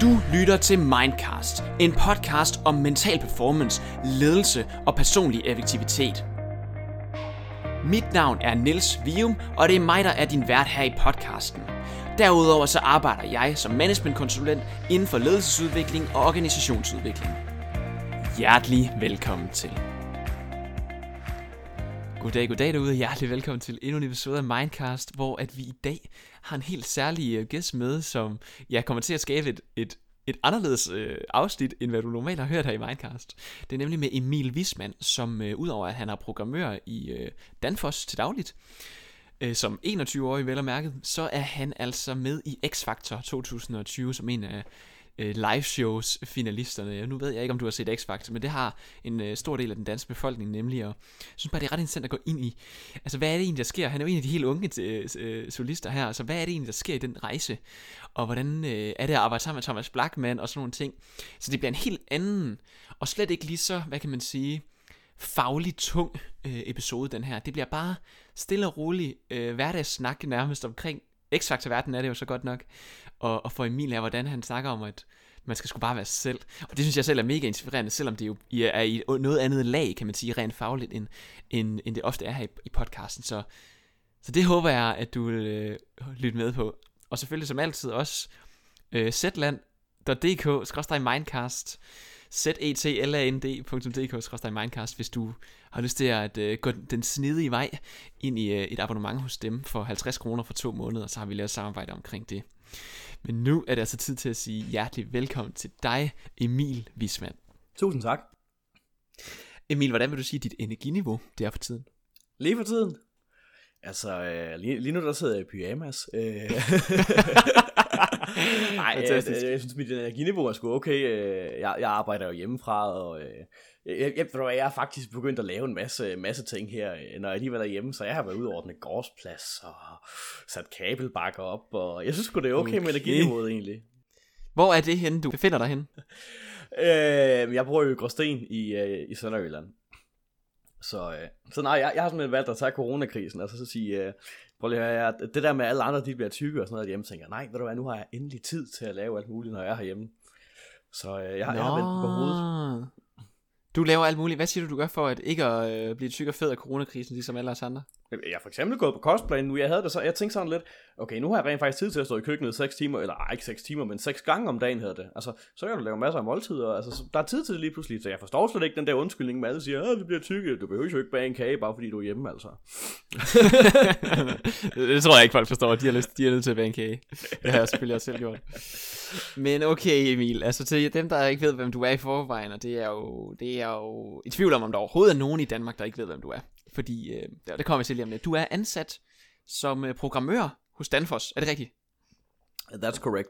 Du lytter til Mindcast, en podcast om mental performance, ledelse og personlig effektivitet. Mit navn er Nils Vium, og det er mig, der er din vært her i podcasten. Derudover så arbejder jeg som managementkonsulent inden for ledelsesudvikling og organisationsudvikling. Hjertelig velkommen til. Goddag, goddag derude, og hjertelig velkommen til endnu en episode af Mindcast, hvor at vi i dag har en helt særlig øh, gæst med, som jeg kommer til at skabe et, et, et anderledes øh, afsnit, end hvad du normalt har hørt her i Mindcast. Det er nemlig med Emil Wisman, som øh, udover at han er programmør i øh, Danfoss til dagligt, øh, som 21-årig vel og mærket, så er han altså med i X-Factor 2020 som en af øh, live shows finalisterne. Nu ved jeg ikke, om du har set X-Factor, men det har en øh, stor del af den danske befolkning nemlig, og jeg synes bare, det er ret interessant at gå ind i, altså hvad er det egentlig, der sker? Han er jo en af de helt unge øh, øh, solister her, altså hvad er det egentlig, der sker i den rejse? Og hvordan øh, er det at arbejde sammen med Thomas Blackman og sådan nogle ting? Så det bliver en helt anden, og slet ikke lige så, hvad kan man sige, faglig tung øh, episode, den her. Det bliver bare stille og rolig øh, hverdagssnak nærmest omkring X-Factor-verden er det jo så godt nok. Og, og for Emil er, hvordan han snakker om, at man skal sgu bare være sig selv. Og det synes jeg selv er mega inspirerende, selvom det jo er i noget andet lag, kan man sige, rent fagligt, end, end, end det ofte er her i, i podcasten. Så, så det håber jeg, at du vil øh, lytte med på. Og selvfølgelig som altid også øh, zland.dk-mindcastzetland.dk-mindcast, hvis du har lyst til at øh, gå den snedige vej ind i øh, et abonnement hos dem for 50 kroner for to måneder, så har vi lavet samarbejde omkring det. Men nu er det altså tid til at sige hjertelig velkommen til dig, Emil Wisman. Tusind tak. Emil, hvordan vil du sige, dit energiniveau det er for tiden? Lige for tiden? Altså, øh, lige, lige nu der sidder jeg i pyjamas. Øh. Nej, jeg, jeg, jeg synes, mit energiniveau er sgu okay. Øh, jeg, jeg arbejder jo hjemmefra, og øh, jeg, jeg, jeg, har faktisk begyndt at lave en masse, masse ting her, øh, når jeg alligevel er hjemme, så jeg har været ude over den gårdsplads, og sat kabelbakker op, og jeg synes sgu, det er okay, okay. med energiniveauet egentlig. Hvor er det henne, du befinder dig henne? øh, jeg bor jo i Gråsten i, i Sønderjylland. Så, øh, så nej, jeg, jeg har simpelthen valgt at tage coronakrisen, og så, så sige, øh, prøv lige at høre, det der med alle andre, de bliver tykke og sådan noget hjemme, tænker nej, ved du hvad, nu har jeg endelig tid til at lave alt muligt, når jeg er herhjemme. Så øh, jeg, har, jeg har vendt på hovedet. Du laver alt muligt. Hvad siger du, du gør for at ikke at øh, blive tyk og fed af coronakrisen, ligesom alle os andre? Jeg har for eksempel gået på kostplan nu. Jeg havde det så, jeg tænkte sådan lidt, okay, nu har jeg rent faktisk tid til at stå i køkkenet 6 timer, eller ej, ikke 6 timer, men 6 gange om dagen hedder det. Altså, så kan du lave masser af måltider, altså, der er tid til det lige pludselig, så jeg forstår slet ikke den der undskyldning med alle siger, vi bliver tykke, du behøver jo ikke bage en kage, bare fordi du er hjemme, altså. det tror jeg ikke, folk forstår, de har lyst, de har nødt til at bage en kage. Det har jeg selvfølgelig også selv gjort. Men okay, Emil, altså til dem, der ikke ved, hvem du er i forvejen, og det er jo, det er jo i tvivl om, om der overhovedet er nogen i Danmark, der ikke ved, hvem du er. Fordi, øh, det kommer jeg til lige om lidt. Du er ansat som øh, programmør hos Danfoss, er det rigtigt? That's correct.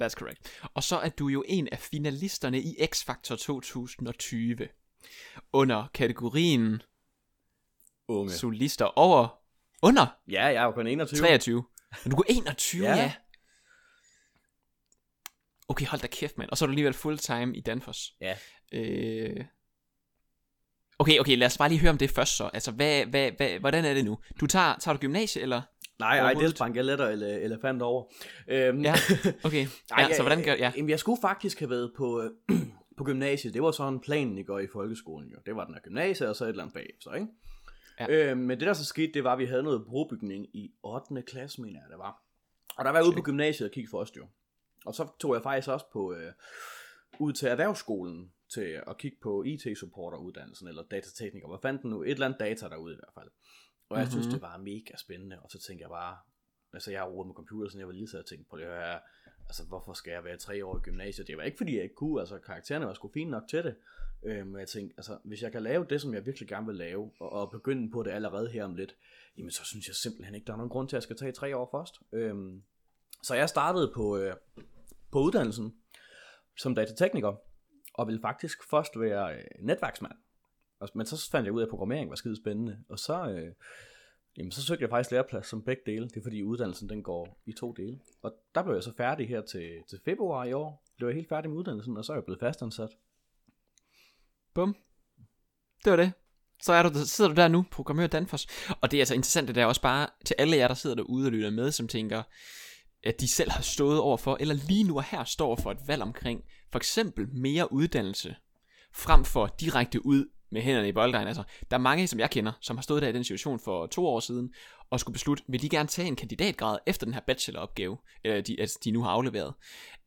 That's correct. Og så er du jo en af finalisterne i X-Factor 2020. Under kategorien... Unge. Solister over... Under? Ja, jeg er jo kun 21. 23. Men du er 21, ja. ja. Okay, hold da kæft, mand. Og så er du alligevel fulltime i Danfoss. Ja. Øh, Okay, okay, lad os bare lige høre om det først så. Altså, hvad, hvad, hvad, hvordan er det nu? Du tager, tager du gymnasie, eller? Nej, nej, det sprang jeg lettere ele, elefant over. Øhm, ja, okay. Ja, ej, så hvordan gør ja. Jamen, jeg skulle faktisk have været på, øh, på gymnasiet. Det var sådan planen, I går i folkeskolen. Jo. Det var den her gymnasie, og så et eller andet bagefter, ikke? Ja. Øhm, men det der så skete, det var, at vi havde noget brobygning i 8. klasse, mener jeg, det var. Og der var jeg ude på gymnasiet og kiggede først jo. Og så tog jeg faktisk også på, øh, ud til erhvervsskolen, til at kigge på IT-supporteruddannelsen, eller datatekniker, hvad fandt den nu? Et eller andet data derude i hvert fald. Og jeg mm-hmm. synes, det var mega spændende, og så tænkte jeg bare, altså jeg har rodet med computer, så jeg var lige så jeg tænkte på det her, altså hvorfor skal jeg være tre år i gymnasiet? Det var ikke fordi jeg ikke kunne, altså karaktererne var sgu fint nok til det, øh, men jeg tænkte, altså hvis jeg kan lave det, som jeg virkelig gerne vil lave, og, og begynde på det allerede her om lidt, jamen så synes jeg simpelthen ikke, der er nogen grund til, at jeg skal tage tre år først. Øh, så jeg startede på, øh, på uddannelsen som datatekniker, og ville faktisk først være øh, netværksmand. Men så fandt jeg ud af, at programmering var skide spændende, og så, øh, jamen, så søgte jeg faktisk læreplads som begge dele. Det er fordi uddannelsen den går i to dele. Og der blev jeg så færdig her til, til februar i år. Blev jeg helt færdig med uddannelsen, og så er jeg blevet fastansat. Bum. Det var det. Så er du, sidder du der nu, programmør Danfoss. Og det er altså interessant, det der også bare til alle jer, der sidder derude og lytter med, som tænker, at de selv har stået over for, eller lige nu og her står for et valg omkring, for eksempel mere uddannelse, frem for direkte ud med hænderne i bolddejen. Altså, der er mange, som jeg kender, som har stået der i den situation for to år siden, og skulle beslutte, vil de gerne tage en kandidatgrad efter den her bacheloropgave, eller de, altså, de nu har afleveret,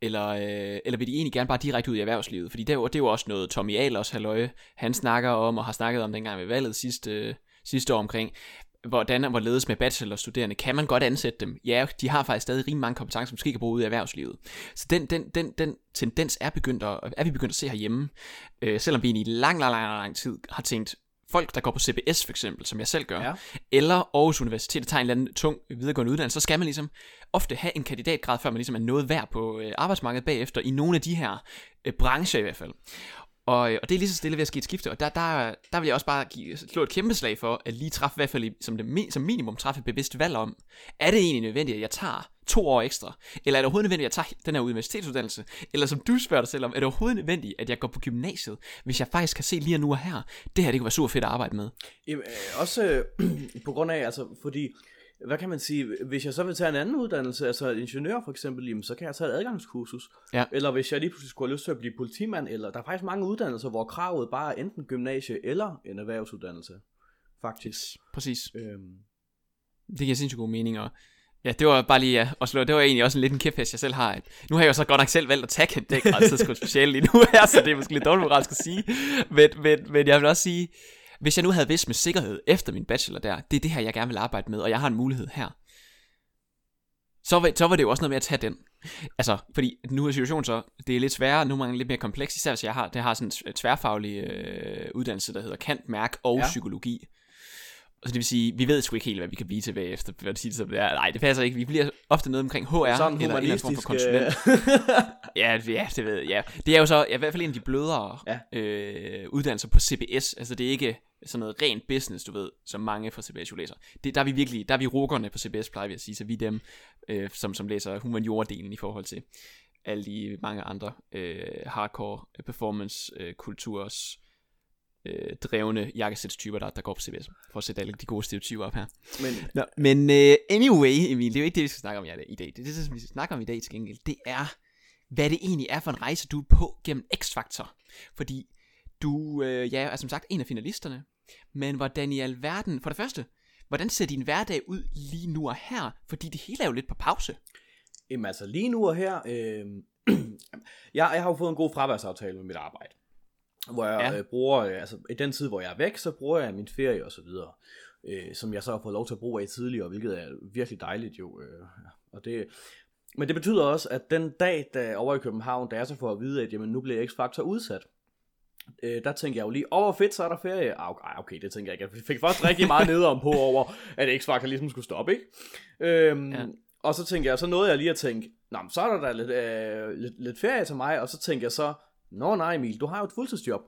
eller, øh, eller vil de egentlig gerne bare direkte ud i erhvervslivet? Fordi det er jo, det er jo også noget, Tommy Ahlers, halløje, han snakker om, og har snakket om dengang ved valget sidste, sidste år omkring, hvordan og hvorledes med bachelorstuderende, kan man godt ansætte dem? Ja, de har faktisk stadig rimelig mange kompetencer, som skal bruge ud i erhvervslivet. Så den, den, den, den tendens er, begyndt at, er vi begyndt at se herhjemme, øh, selvom vi egentlig i lang, lang, lang, lang tid har tænkt, folk, der går på CBS for eksempel, som jeg selv gør, ja. eller Aarhus Universitet, der tager en eller anden tung videregående uddannelse, så skal man ligesom ofte have en kandidatgrad, før man ligesom er noget værd på øh, arbejdsmarkedet bagefter, i nogle af de her øh, brancher i hvert fald. Og, øh, og det er lige så stille ved at ske et skifte, og der, der, der vil jeg også bare give, altså, slå et kæmpe slag for, at lige træffe i hvert fald som, det, som minimum træffe et bevidst valg om, er det egentlig nødvendigt, at jeg tager to år ekstra? Eller er det overhovedet nødvendigt, at jeg tager den her universitetsuddannelse? Eller som du spørger dig selv om, er det overhovedet nødvendigt, at jeg går på gymnasiet, hvis jeg faktisk kan se lige nu og her, det her det kunne være super fedt at arbejde med? Jamen, øh, også øh, på grund af, altså, fordi hvad kan man sige, hvis jeg så vil tage en anden uddannelse, altså ingeniør for eksempel, jamen, så kan jeg tage et adgangskursus. Ja. Eller hvis jeg lige pludselig skulle have lyst til at blive politimand, eller der er faktisk mange uddannelser, hvor kravet bare er enten gymnasie eller en erhvervsuddannelse. Faktisk. Præcis. Øhm. Det giver sindssygt god mening, og Ja, det var bare lige ja, at slå, det var egentlig også en lidt en kæphest, jeg selv har. Nu har jeg jo så godt nok selv valgt at tage er specielt lige nu her, så det er måske lidt dårligt moralsk at sige. Men, men, men jeg vil også sige, hvis jeg nu havde vidst med sikkerhed efter min bachelor der, det er det her, jeg gerne vil arbejde med, og jeg har en mulighed her, så var, så var det jo også noget med at tage den. Altså, fordi nu er situationen så, det er lidt sværere, nu er man lidt mere kompleks, især hvis jeg har, det har sådan en tværfaglig øh, uddannelse, der hedder Kant, Mærk og ja. Psykologi. Så det vil sige, vi ved sgu ikke helt, hvad vi kan blive til bagefter, hvad det siger, det er. Nej, det passer ikke. Vi bliver ofte noget omkring HR, Sådan eller en form for konsulent. ja, ja, det ved jeg. Ja. Det er jo så ja, i hvert fald en af de blødere ja. øh, uddannelser på CBS. Altså, det er ikke sådan noget rent business, du ved, som mange fra CBS jo læser. Det, der er vi virkelig, der er vi rukkerne på CBS, plejer vi at sige, så vi er dem, øh, som, som læser humaniora-delen i forhold til alle de mange andre øh, hardcore performance øh, kulturs øh, drevne jakkesætstyper, der, der går på CBS, for at sætte alle de gode stereotyper op her. Men, Nå, men uh, anyway, Emil, det er jo ikke det, vi skal snakke om i dag. Det, det, det, vi skal snakke om i dag til gengæld, det er, hvad det egentlig er for en rejse, du er på gennem X-Factor. Fordi du øh, ja, er som sagt en af finalisterne, men hvordan i alverden, for det første, hvordan ser din hverdag ud lige nu og her? Fordi det hele er jo lidt på pause. Jamen altså lige nu og her, øh, jeg, jeg har jo fået en god fraværsaftale med mit arbejde hvor jeg ja. øh, bruger, øh, altså i den tid, hvor jeg er væk, så bruger jeg min ferie og så videre, øh, som jeg så har fået lov til at bruge af tidligere, hvilket er virkelig dejligt jo, øh, og det, men det betyder også, at den dag, der over i København, da jeg så får at vide, at jamen, nu bliver X-Factor udsat, øh, der tænker jeg jo lige, åh, oh, fedt, så er der ferie. Ah, okay, okay, det tænker jeg ikke. Jeg fik først rigtig meget nedom på over, at X-Factor ligesom skulle stoppe, ikke? Øhm, ja. Og så tænker jeg, så nåede jeg lige at tænke, Nå, så er der da lidt, øh, lidt, lidt ferie til mig, og så tænker jeg så, Nå nej Emil, du har jo et fuldtidsjob.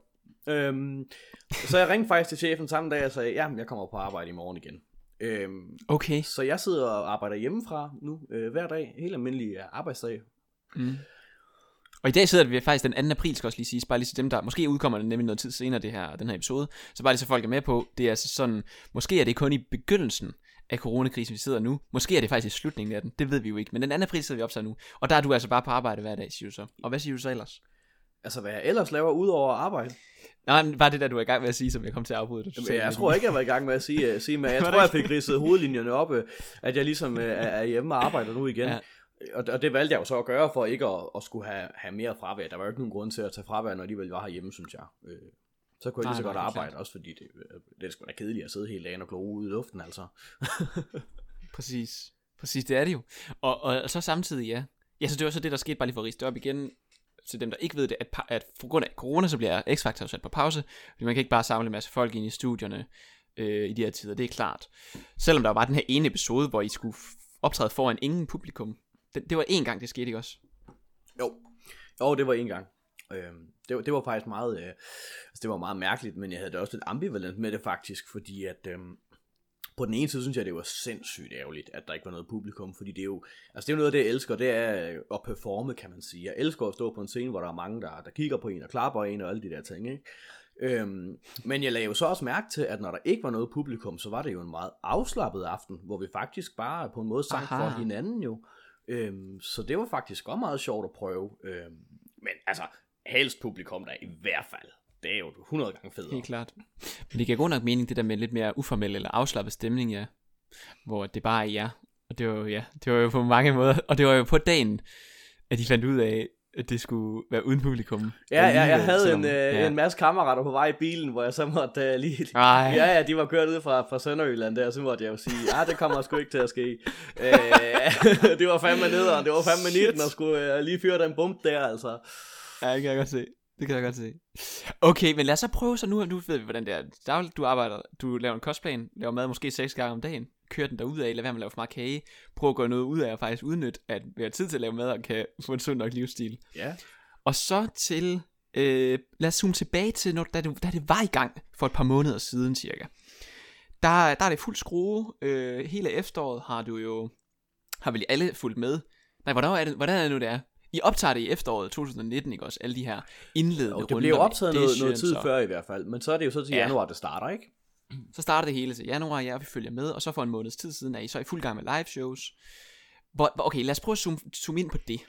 Øhm, så jeg ringte faktisk til chefen samme dag og sagde, ja, jeg kommer på arbejde i morgen igen. Øhm, okay. Så jeg sidder og arbejder hjemmefra nu øh, hver dag, helt almindelig arbejdsdag. Mm. Og i dag sidder vi faktisk den 2. april, skal også lige sige, bare lige så dem, der måske udkommer det nemlig noget tid senere, det her, den her episode, så bare lige så folk er med på, det er altså sådan, måske er det kun i begyndelsen af coronakrisen, vi sidder nu. Måske er det faktisk i slutningen af den, det ved vi jo ikke, men den 2. april sidder vi op så nu, og der er du altså bare på arbejde hver dag, siger du så. Og hvad siger du så ellers? Altså, hvad jeg ellers laver ud over arbejde. Nej, men bare det der, du er i gang med at sige, som jeg kom til at afbryde det. Jamen, jeg tror ikke, jeg var i gang med at sige, uh, sige men jeg tror, jeg fik ridset hovedlinjerne op, uh, at jeg ligesom uh, er hjemme og arbejder nu igen. Ja. Og, og det valgte jeg jo så at gøre, for ikke at, at skulle have, have mere fravær. Der var jo ikke nogen grund til at tage fravær, når de vel var herhjemme, synes jeg. Uh, så kunne jeg lige så godt arbejde, klart. også fordi det, det er sgu da kedeligt at sidde hele dagen og glo ude i luften, altså. Præcis. Præcis, det er det jo. Og, og, og så samtidig, ja. Ja, så det var så det, der skete bare lige for at riste op igen til dem, der ikke ved det, at, at for grund af corona, så bliver X-Factor sat på pause, fordi man kan ikke bare samle en masse folk ind i studierne øh, i de her tider, det er klart. Selvom der var den her ene episode, hvor I skulle optræde foran ingen publikum. Det, det var én gang, det skete ikke også? Jo, jo det var én gang. Øh, det, var, det var faktisk meget, øh, altså det var meget mærkeligt, men jeg havde det også lidt ambivalent med det faktisk, fordi at, øh, på den ene side synes jeg, det var sindssygt ærgerligt, at der ikke var noget publikum, fordi det er jo, altså det er jo noget af det, jeg elsker, det er at performe, kan man sige. Jeg elsker at stå på en scene, hvor der er mange, der, der kigger på en og klapper en og alle de der ting, ikke? Øhm, men jeg lagde jo så også mærke til, at når der ikke var noget publikum, så var det jo en meget afslappet aften, hvor vi faktisk bare på en måde sang Aha. for hinanden jo. Øhm, så det var faktisk også meget sjovt at prøve. Øhm, men altså, helst publikum der i hvert fald. Det er jo 100 gange federe. Helt klart. Men det giver god nok mening, det der med lidt mere uformel eller afslappet stemning, ja. Hvor det bare er jer. Og det var jo, ja, det var jo på mange måder. Og det var jo på dagen, at de fandt ud af, at det skulle være uden publikum. Ja, ja jeg havde selvom, en, øh, ja. en masse kammerater på vej i bilen, hvor jeg så måtte uh, lige... Ej. Ja, ja, de var kørt ud fra, fra Sønderjylland der, så måtte jeg jo sige, ja, ah, det kommer sgu ikke til at ske. uh, det var fandme nederen, det var fandme 19 at skulle uh, lige fyre den bump der, altså. Ja, det kan jeg godt se. Det kan jeg godt se. Okay, men lad os så prøve så nu, nu ved vi, hvordan det er. Du arbejder, du laver en kostplan, laver mad måske seks gange om dagen, kører den derud af, lad være med at lave for meget kage, prøv at gøre noget ud af, og faktisk udnytte, at vi har tid til at lave mad, og kan få en sund nok livsstil. Ja. Og så til, øh, lad os zoome tilbage til, når, da, det, da det var i gang for et par måneder siden cirka. Der, der er det fuld skrue. Øh, hele efteråret har du jo, har vel alle fulgt med. Nej, hvordan er det, hvordan er det nu, det er? I optager det i efteråret 2019, ikke også? Alle de her indledende runder. Det bliver optaget noget, noget tid før i hvert fald, men så er det jo så til ja. januar, det starter, ikke? Så starter det hele til januar, ja, vi følger med, og så for en måneds tid siden er I så i fuld gang med live shows. Okay, lad os prøve at zoome, zoome ind på det.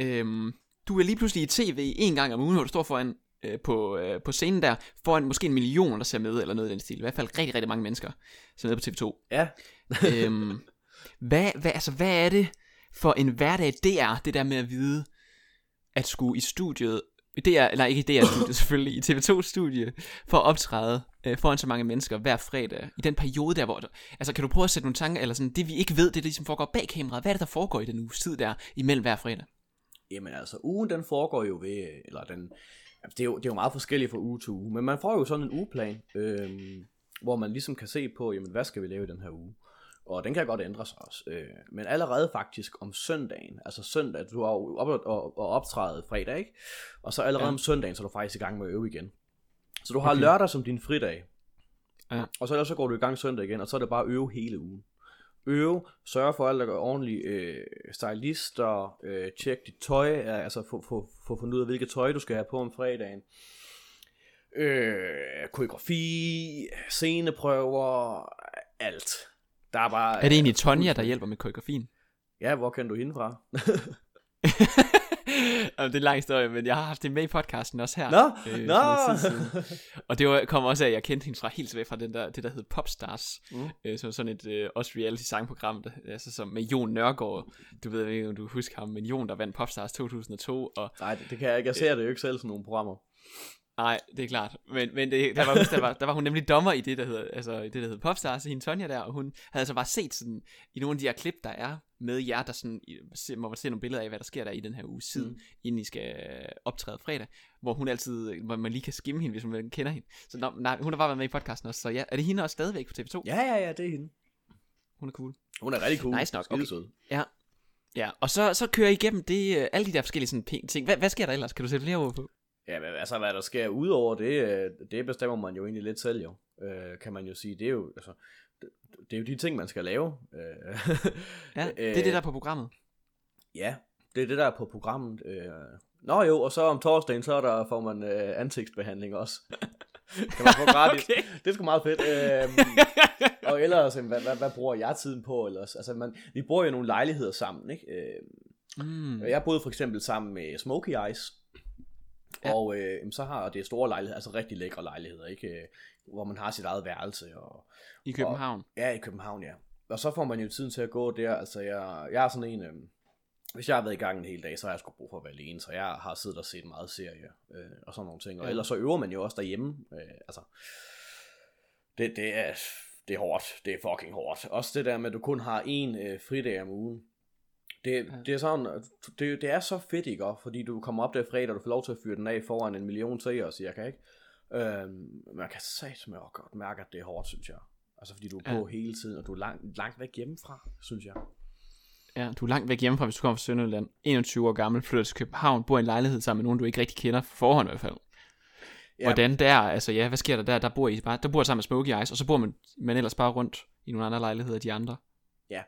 Øhm, du er lige pludselig i tv en gang om ugen, hvor du står foran øh, på, øh, på scenen der, foran måske en million, der ser med, eller noget i den stil. I hvert fald rigtig, rigtig mange mennesker, ser med på TV2. Ja. øhm, hvad, hvad, altså, hvad er det for en hverdag, det er, det der med at vide, at skulle i studiet det er, nej ikke det er studiet selvfølgelig, i TV2-studie, for at optræde øh, foran så mange mennesker hver fredag, i den periode der, hvor, altså kan du prøve at sætte nogle tanker, eller sådan, det vi ikke ved, det er det, som foregår bag kameraet, hvad er det, der foregår i den uge tid der, imellem hver fredag? Jamen altså, ugen den foregår jo ved, eller den, det, er jo, det er jo meget forskelligt fra uge til uge, men man får jo sådan en ugeplan, øh, hvor man ligesom kan se på, jamen hvad skal vi lave i den her uge? Og den kan godt ændre sig også. Øh, men allerede faktisk om søndagen, altså søndag, du har jo op og, og optrædet fredag, ikke? Og så allerede ja. om søndagen, så er du faktisk i gang med at øve igen. Så du har okay. lørdag som din fridag. Ja. Og så, så går du i gang søndag igen, og så er det bare at øve hele ugen. Øve, sørge for alt, der går ordentligt, øh, stylister, øh, tjek dit tøj, altså få, få, få fundet ud af, hvilket tøj du skal have på om fredagen. Øh, koreografi, sceneprøver, alt. Der er bare... Er det egentlig Tonja, der hjælper med koreografien? Ja, hvor kan du hende fra? det er en lang historie, men jeg har haft det med i podcasten også her. Nå, øh, nå. Og det var, kom også af, at jeg kendte hende fra helt tilbage fra den der, det, der hed Popstars. Mm. Øh, som sådan et øh, også reality sangprogram, der, altså som med Jon Nørgaard. Du ved ikke, om du husker ham, men Jon, der vandt Popstars 2002. Og, Nej, det, det kan jeg ikke. Jeg ser øh, det jo ikke selv sådan nogle programmer. Nej, det er klart. Men, men det, der, var, der, var, der var hun nemlig dommer i det, der hedder, altså, i det, der hedder Popstars, hende Tonja der, og hun havde altså bare set sådan, i nogle af de her klip, der er med jer, der sådan, må man se nogle billeder af, hvad der sker der i den her uge siden, mm. inden I skal optræde fredag, hvor hun altid, hvor man lige kan skimme hende, hvis man kender hende. Så nå, nej, hun har bare været med i podcasten også, så ja, er det hende også stadigvæk på TV2? Ja, ja, ja, det er hende. Hun er cool. Hun er rigtig cool. Nice nok. Okay. Ja, Ja, og så, så kører I igennem det, øh, alle de der forskellige sådan, ting. Hvad, hvad sker der ellers? Kan du sætte flere ord på? Ja, men altså hvad der sker ud over det, øh, det bestemmer man jo egentlig lidt selv jo, øh, kan man jo sige. Det er jo, altså, det, er jo de ting, man skal lave. Øh, ja, det er det, der er på programmet. Ja, det er det, der er på programmet. Nå jo, og så om torsdagen, så der, får man øh, ansigtsbehandling også. kan man få gratis. okay. Det er sgu meget fedt. Øh, og ellers, hvad, hvad, hvad bruger jeg tiden på? Ellers? Altså, man, vi bor jo nogle lejligheder sammen, ikke? Øh, mm. Jeg boede for eksempel sammen med Smokey Eyes, Ja. Og øh, så har det store lejligheder, altså rigtig lækre lejligheder, ikke? Øh, hvor man har sit eget værelse. Og, I København? Og, ja, i København, ja. Og så får man jo tiden til at gå der. Altså, jeg, jeg er sådan en... Øh, hvis jeg har været i gang en hel dag, så har jeg sgu brug for at være alene, så jeg har siddet og set meget serie øh, og sådan nogle ting. Og ja. ellers så øver man jo også derhjemme. Øh, altså, det, det, er, det er hårdt. Det er fucking hårdt. Også det der med, at du kun har én øh, fridag om ugen. Det, ja. det er sådan, det, det er så fedt, ikke? Fordi du kommer op der fredag, og du får lov til at fyre den af foran en million seere, cirka, ikke? Øhm, man kan satme og godt mærke, at det er hårdt, synes jeg. Altså fordi du er på ja. hele tiden, og du er langt, langt væk hjemmefra, synes jeg. Ja, du er langt væk hjemmefra, hvis du kommer fra Sønderjylland. 21 år gammel, flytter til København, bor i en lejlighed sammen med nogen, du ikke rigtig kender for forhånd i hvert fald. Ja. Hvordan der, altså ja, hvad sker der der? Der bor I bare, der bor sammen med Smokey Eyes, og så bor man, man ellers bare rundt i nogle andre lejligheder, de andre. Ja,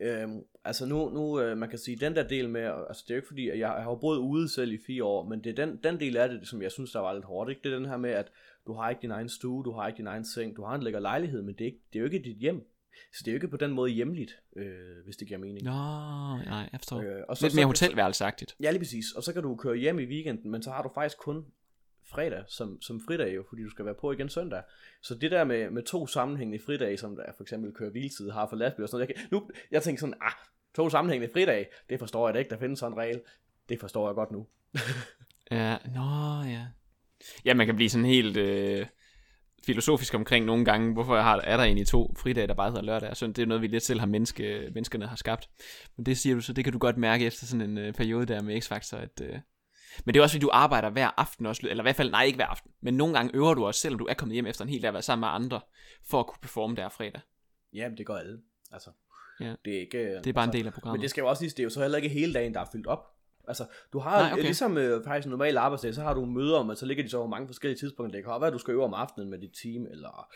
Øhm, altså nu, nu øh, man kan sige, den der del med, altså det er jo ikke fordi, at jeg, jeg har boet ude selv i fire år, men det er den, den del af det, som jeg synes, der var lidt hårdt, ikke? Det er den her med, at du har ikke din egen stue, du har ikke din egen seng, du har en lækker lejlighed, men det er, ikke, det er jo ikke dit hjem. Så det er jo ikke på den måde hjemligt, øh, hvis det giver mening. Nå, nej, jeg forstår. Øh, og så, Lidt mere hotelværelsagtigt. Ja, lige præcis. Og så kan du køre hjem i weekenden, men så har du faktisk kun fredag som, som fridag jo, fordi du skal være på igen søndag. Så det der med, med to sammenhængende fridage, som der for eksempel kører hviltid, har for lastbil og sådan noget, jeg, kan, nu, jeg tænker sådan, ah, to sammenhængende fridage, det forstår jeg da ikke, der findes sådan en regel. Det forstår jeg godt nu. ja, nå ja. Ja, man kan blive sådan helt øh, filosofisk omkring nogle gange, hvorfor har, er der egentlig to fridage, der bare hedder lørdag og søndag. Det er noget, vi lidt selv har menneske, menneskerne har skabt. Men det siger du så, det kan du godt mærke efter sådan en øh, periode der med X-Factor, at, øh, men det er også fordi, du arbejder hver aften også, eller i hvert fald, nej ikke hver aften, men nogle gange øver du også, selvom du er kommet hjem efter en hel dag at være sammen med andre, for at kunne performe der fredag. Jamen, det gør alle. Altså, ja. det er ikke... Det er bare altså, en del af programmet. Men det skal jo også lige, det er jo så heller ikke hele dagen, der er fyldt op. Altså, du har Nej, okay. ligesom øh, faktisk en normal arbejdsdag, så har du møder, men så ligger de så på mange forskellige tidspunkter. Det kan være, at du skal øve om aftenen med dit team, eller...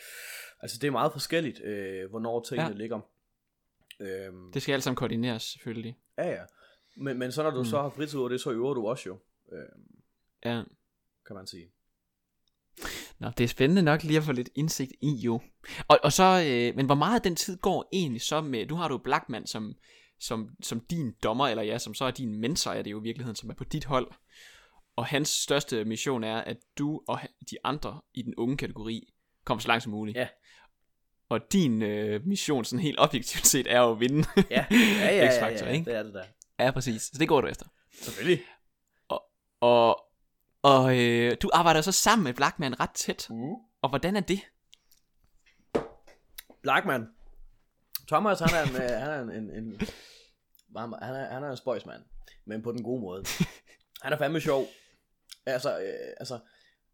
Altså, det er meget forskelligt, øh, hvornor tingene ja. ligger. Øhm, det skal alt sammen koordineres, selvfølgelig. Ja, ja. Men, men så når du mm. så har fritid over det, så øver du også jo. Øh, ja. Kan man sige. Nå, det er spændende nok lige at få lidt indsigt i jo. Og, og så, øh, men hvor meget af den tid går egentlig så med, du har du Blackman som, som, som din dommer, eller ja, som så er din mentor, er det jo i virkeligheden, som er på dit hold. Og hans største mission er, at du og de andre i den unge kategori kommer så langt som muligt. Ja. Og din øh, mission, sådan helt objektivt set, er jo at vinde ja. Ja, ja, ja, ja, ja, det er det der. Ja, præcis. Så det går du efter. Selvfølgelig. Og, og, øh, du arbejder så sammen med Blackman ret tæt. Uh. Og hvordan er det? Blackman. Thomas, han er en, øh, han er en, en, en han er, han er en spøjsmand, men på den gode måde. Han er fandme sjov. Altså, øh, altså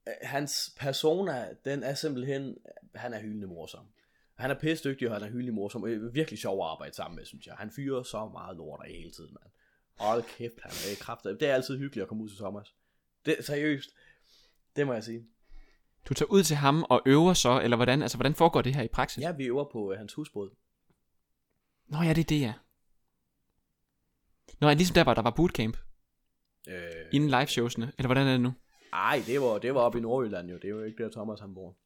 øh, hans persona, den er simpelthen, han er hyldende morsom. Han er pisse dygtig, og han er hyldende morsom. Virkelig sjov at arbejde sammen med, synes jeg. Han fyrer så meget lort af hele tiden, mand. Hold kæft, han er kraftig. Det er altid hyggeligt at komme ud til Thomas. Det er seriøst. Det må jeg sige. Du tager ud til ham og øver så, eller hvordan, altså, hvordan foregår det her i praksis? Ja, vi øver på uh, hans husbåd. Nå ja, det er det, ja. Nå, ja, ligesom der var, der var bootcamp. Øh... Inden liveshowsene, eller hvordan er det nu? Nej, det var, det var oppe i Nordjylland jo. Det er jo ikke der Thomas han bor.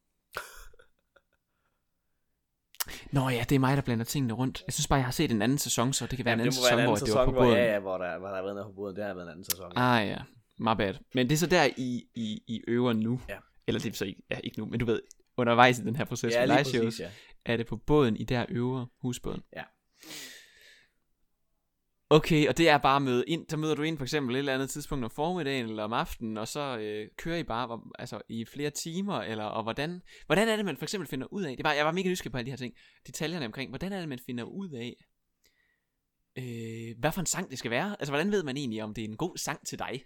Nå ja, det er mig, der blander tingene rundt. Jeg synes bare, jeg har set en anden sæson, så det kan være ja, en anden sæson, en anden hvor sæson, det var på båden. Ja, ja, hvor der, hvor der har været noget på båden. Det har været en anden sæson. Ja. Ah ja, my bad. Men det er så der, I, I, I øver nu. Ja. Eller det er så ikke, ja, ikke nu, men du ved, undervejs i den her proces ja, med live shows, ja. er det på båden, I der øver husbåden. Ja. Okay, og det er bare møde ind, så møder du ind for eksempel et eller andet tidspunkt om formiddagen eller om aftenen, og så øh, kører I bare hvor, altså, i flere timer, eller og hvordan, hvordan er det, man for eksempel finder ud af, det var, jeg var mega nysgerrig på alle de her ting, detaljerne omkring, hvordan er det, man finder ud af, øh, hvad for en sang det skal være? Altså, hvordan ved man egentlig, om det er en god sang til dig?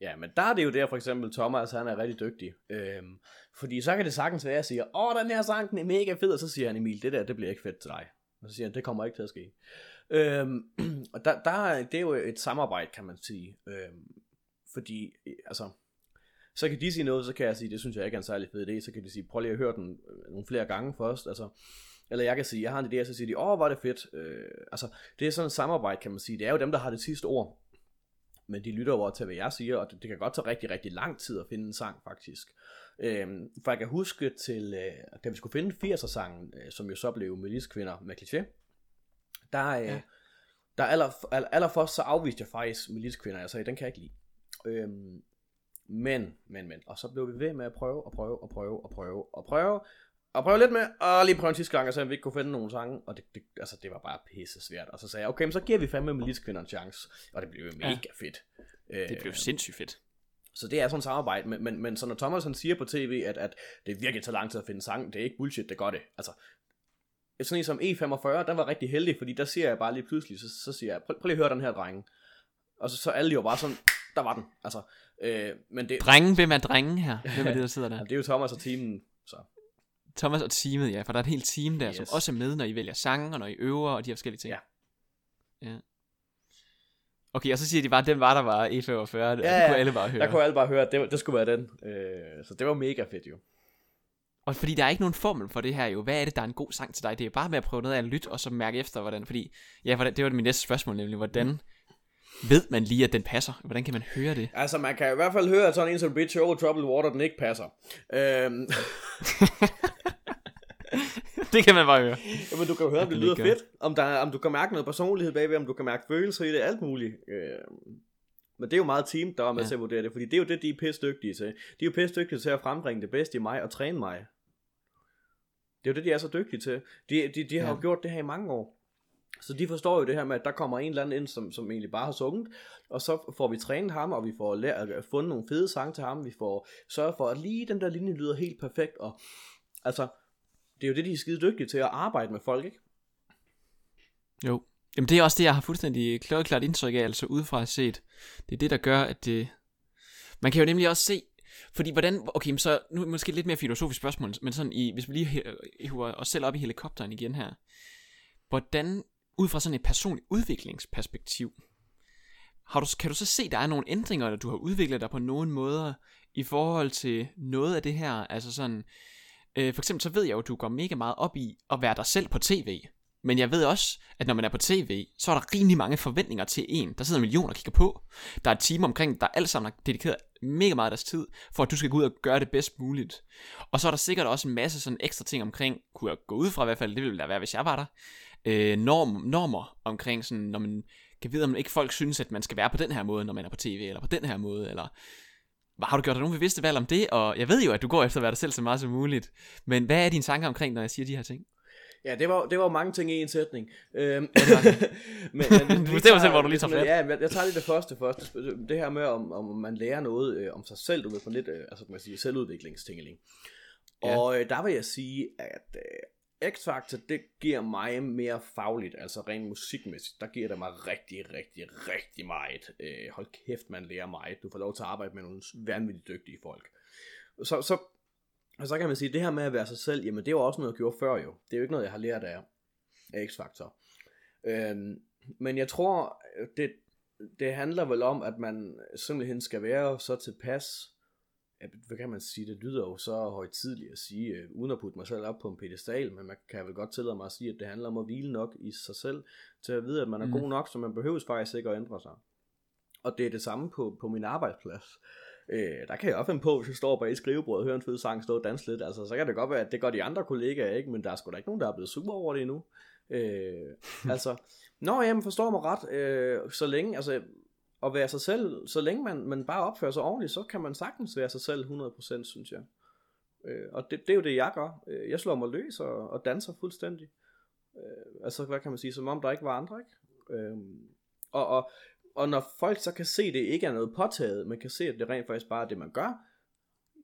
Ja, men der er det jo der for eksempel Thomas, han er rigtig dygtig. Øhm, fordi så kan det sagtens være, at jeg siger, åh, den her sang, den er mega fed, og så siger han, Emil, det der, det bliver ikke fedt til dig. Og så siger han, det kommer ikke til at ske. Øhm, og der, der, det er jo et samarbejde, kan man sige. Øhm, fordi, øh, altså, så kan de sige noget, så kan jeg sige, det synes jeg ikke er en særlig fed idé. Så kan de sige, prøv lige at høre den øh, nogle flere gange først. Altså, eller jeg kan sige, jeg har en idé, og så siger de, åh, var det fedt. Øh, altså, det er sådan et samarbejde, kan man sige. Det er jo dem, der har det sidste ord. Men de lytter over til, hvad jeg siger, og det, det kan godt tage rigtig, rigtig lang tid at finde en sang, faktisk. Øhm, for jeg kan huske til, øh, da vi skulle finde 80'er-sangen, øh, som jo så blev Melis Kvinder med kliché, der, øh, ja. der aller, aller, allerførst så afviste jeg faktisk militskvinder, jeg sagde, den kan jeg ikke lide. Øhm, men, men, men, og så blev vi ved med at prøve, og prøve, og prøve, og prøve, og prøve, og prøve lidt med, og lige prøve en sidste gang, og så vi ikke kunne finde nogen sange, og det, det, altså, det var bare pisse svært. Og så sagde jeg, okay, men så giver vi fandme militskvinder en chance, og det blev mega ja. fedt. Det blev øh, sindssygt fedt. Så det er sådan et samarbejde, men, men, men så når Thomas han siger på tv, at, at det virkelig tager lang tid at finde sang, det er ikke bullshit, det gør det. Altså, sådan en som E45, der var rigtig heldig, fordi der siger jeg bare lige pludselig, så, så siger jeg, prøv, prøv lige at høre den her drenge. Og så, så alle jo bare sådan, der var den. Altså, øh, men det, drenge, hvem er drenge her? Hvem er det, der sidder der? det er jo Thomas og teamen, så. Thomas og teamet, ja, for der er et helt team der, yes. som også er med, når I vælger sange, og når I øver, og de her forskellige ting. Ja. Ja. Okay, og så siger de bare, den var der var E45, ja, det kunne alle bare høre. Der kunne alle bare høre, det, det skulle være den. Øh, så det var mega fedt jo. Og fordi der er ikke nogen formel for det her jo. Hvad er det, der er en god sang til dig? Det er bare med at prøve noget af at lytte, og så mærke efter, hvordan... Fordi, ja, hvordan, det var min næste spørgsmål nemlig. Hvordan ved man lige, at den passer? Hvordan kan man høre det? Altså, man kan i hvert fald høre, at sådan en som Bitch Over Troubled Water, den ikke passer. Øhm. det kan man bare høre. Jamen, du kan jo høre, om det lyder fedt. Om, der, om du kan mærke noget personlighed bagved, om du kan mærke følelser i det, alt muligt. Øh, men det er jo meget team, der er med ja. til at vurdere det, fordi det er jo det, de er pisse dygtige til. De er jo pisse dygtige til at frembringe det bedste i mig og træne mig. Det er jo det, de er så dygtige til. De, de, de har ja. jo gjort det her i mange år. Så de forstår jo det her med, at der kommer en eller anden ind, som, som egentlig bare har sunget, og så får vi trænet ham, og vi får lært, fundet nogle fede sange til ham, vi får sørget for, at lige den der linje lyder helt perfekt, og altså, det er jo det, de er skide dygtige til at arbejde med folk, ikke? Jo. Jamen det er også det, jeg har fuldstændig klart indtryk af, altså udefra set. Det er det, der gør, at det... Man kan jo nemlig også se, fordi hvordan, okay, så nu måske lidt mere filosofisk spørgsmål, men sådan i, hvis vi lige hiver os selv op i helikopteren igen her. Hvordan ud fra sådan et personligt udviklingsperspektiv, har du, kan du så se, der er nogle ændringer, der du har udviklet dig på nogen måder i forhold til noget af det her? Altså sådan, øh, for eksempel så ved jeg jo, at du går mega meget op i at være dig selv på tv. Men jeg ved også, at når man er på tv, så er der rimelig mange forventninger til en. Der sidder millioner og kigger på. Der er et team omkring, der alt sammen har dedikeret mega meget af deres tid, for at du skal gå ud og gøre det bedst muligt. Og så er der sikkert også en masse sådan ekstra ting omkring, kunne jeg gå ud fra i hvert fald, det ville da være, hvis jeg var der, øh, norm, normer omkring sådan, når man kan vide, om ikke folk synes, at man skal være på den her måde, når man er på tv, eller på den her måde, eller har du gjort dig nogen bevidste valg om det? Og jeg ved jo, at du går efter at være dig selv så meget som muligt. Men hvad er dine tanker omkring, når jeg siger de her ting? Ja, det var, det var mange ting i en sætning. Øhm, men, men, du bestemmer selv, hvor du lige tager fat. Ja, jeg, jeg tager lige det første først. Det her med, om, om man lærer noget øh, om sig selv, du ved, på lidt, øh, altså man siger, selvudviklingstingeling. Ja. Og øh, der vil jeg sige, at øh, X-Factor, det giver mig mere fagligt, altså rent musikmæssigt, der giver det mig rigtig, rigtig, rigtig meget. Øh, hold kæft, man lærer meget. Du får lov til at arbejde med nogle vanvittigt dygtige folk. Så, så og så kan man sige, at det her med at være sig selv, jamen det var også noget, jeg gjorde før jo. Det er jo ikke noget, jeg har lært af, af X-Factor. Øhm, men jeg tror, det, det handler vel om, at man simpelthen skal være så tilpas, hvad kan man sige, det lyder jo så højtidligt at sige, øh, uden at putte mig selv op på en pedestal, men man kan vel godt tillade mig at sige, at det handler om at hvile nok i sig selv, til at vide, at man er mm. god nok, så man behøves faktisk ikke at ændre sig. Og det er det samme på, på min arbejdsplads. Øh, der kan jeg også finde på, hvis jeg står bag i skrivebordet og hører en fed sang, stå og danse lidt. Altså, så kan det godt være, at det gør de andre kollegaer ikke, men der er sgu da ikke nogen, der er blevet super over det endnu. Øh, altså, nå jamen, forstår mig ret, øh, så længe, altså, at være sig selv, så længe man, man bare opfører sig ordentligt, så kan man sagtens være sig selv 100%, synes jeg. Øh, og det, det er jo det, jeg gør. Øh, jeg slår mig løs og, og danser fuldstændig. Øh, altså, hvad kan man sige, som om der ikke var andre, ikke? Øh, og, og og når folk så kan se, at det ikke er noget påtaget, man kan se, at det rent faktisk bare er det, man gør,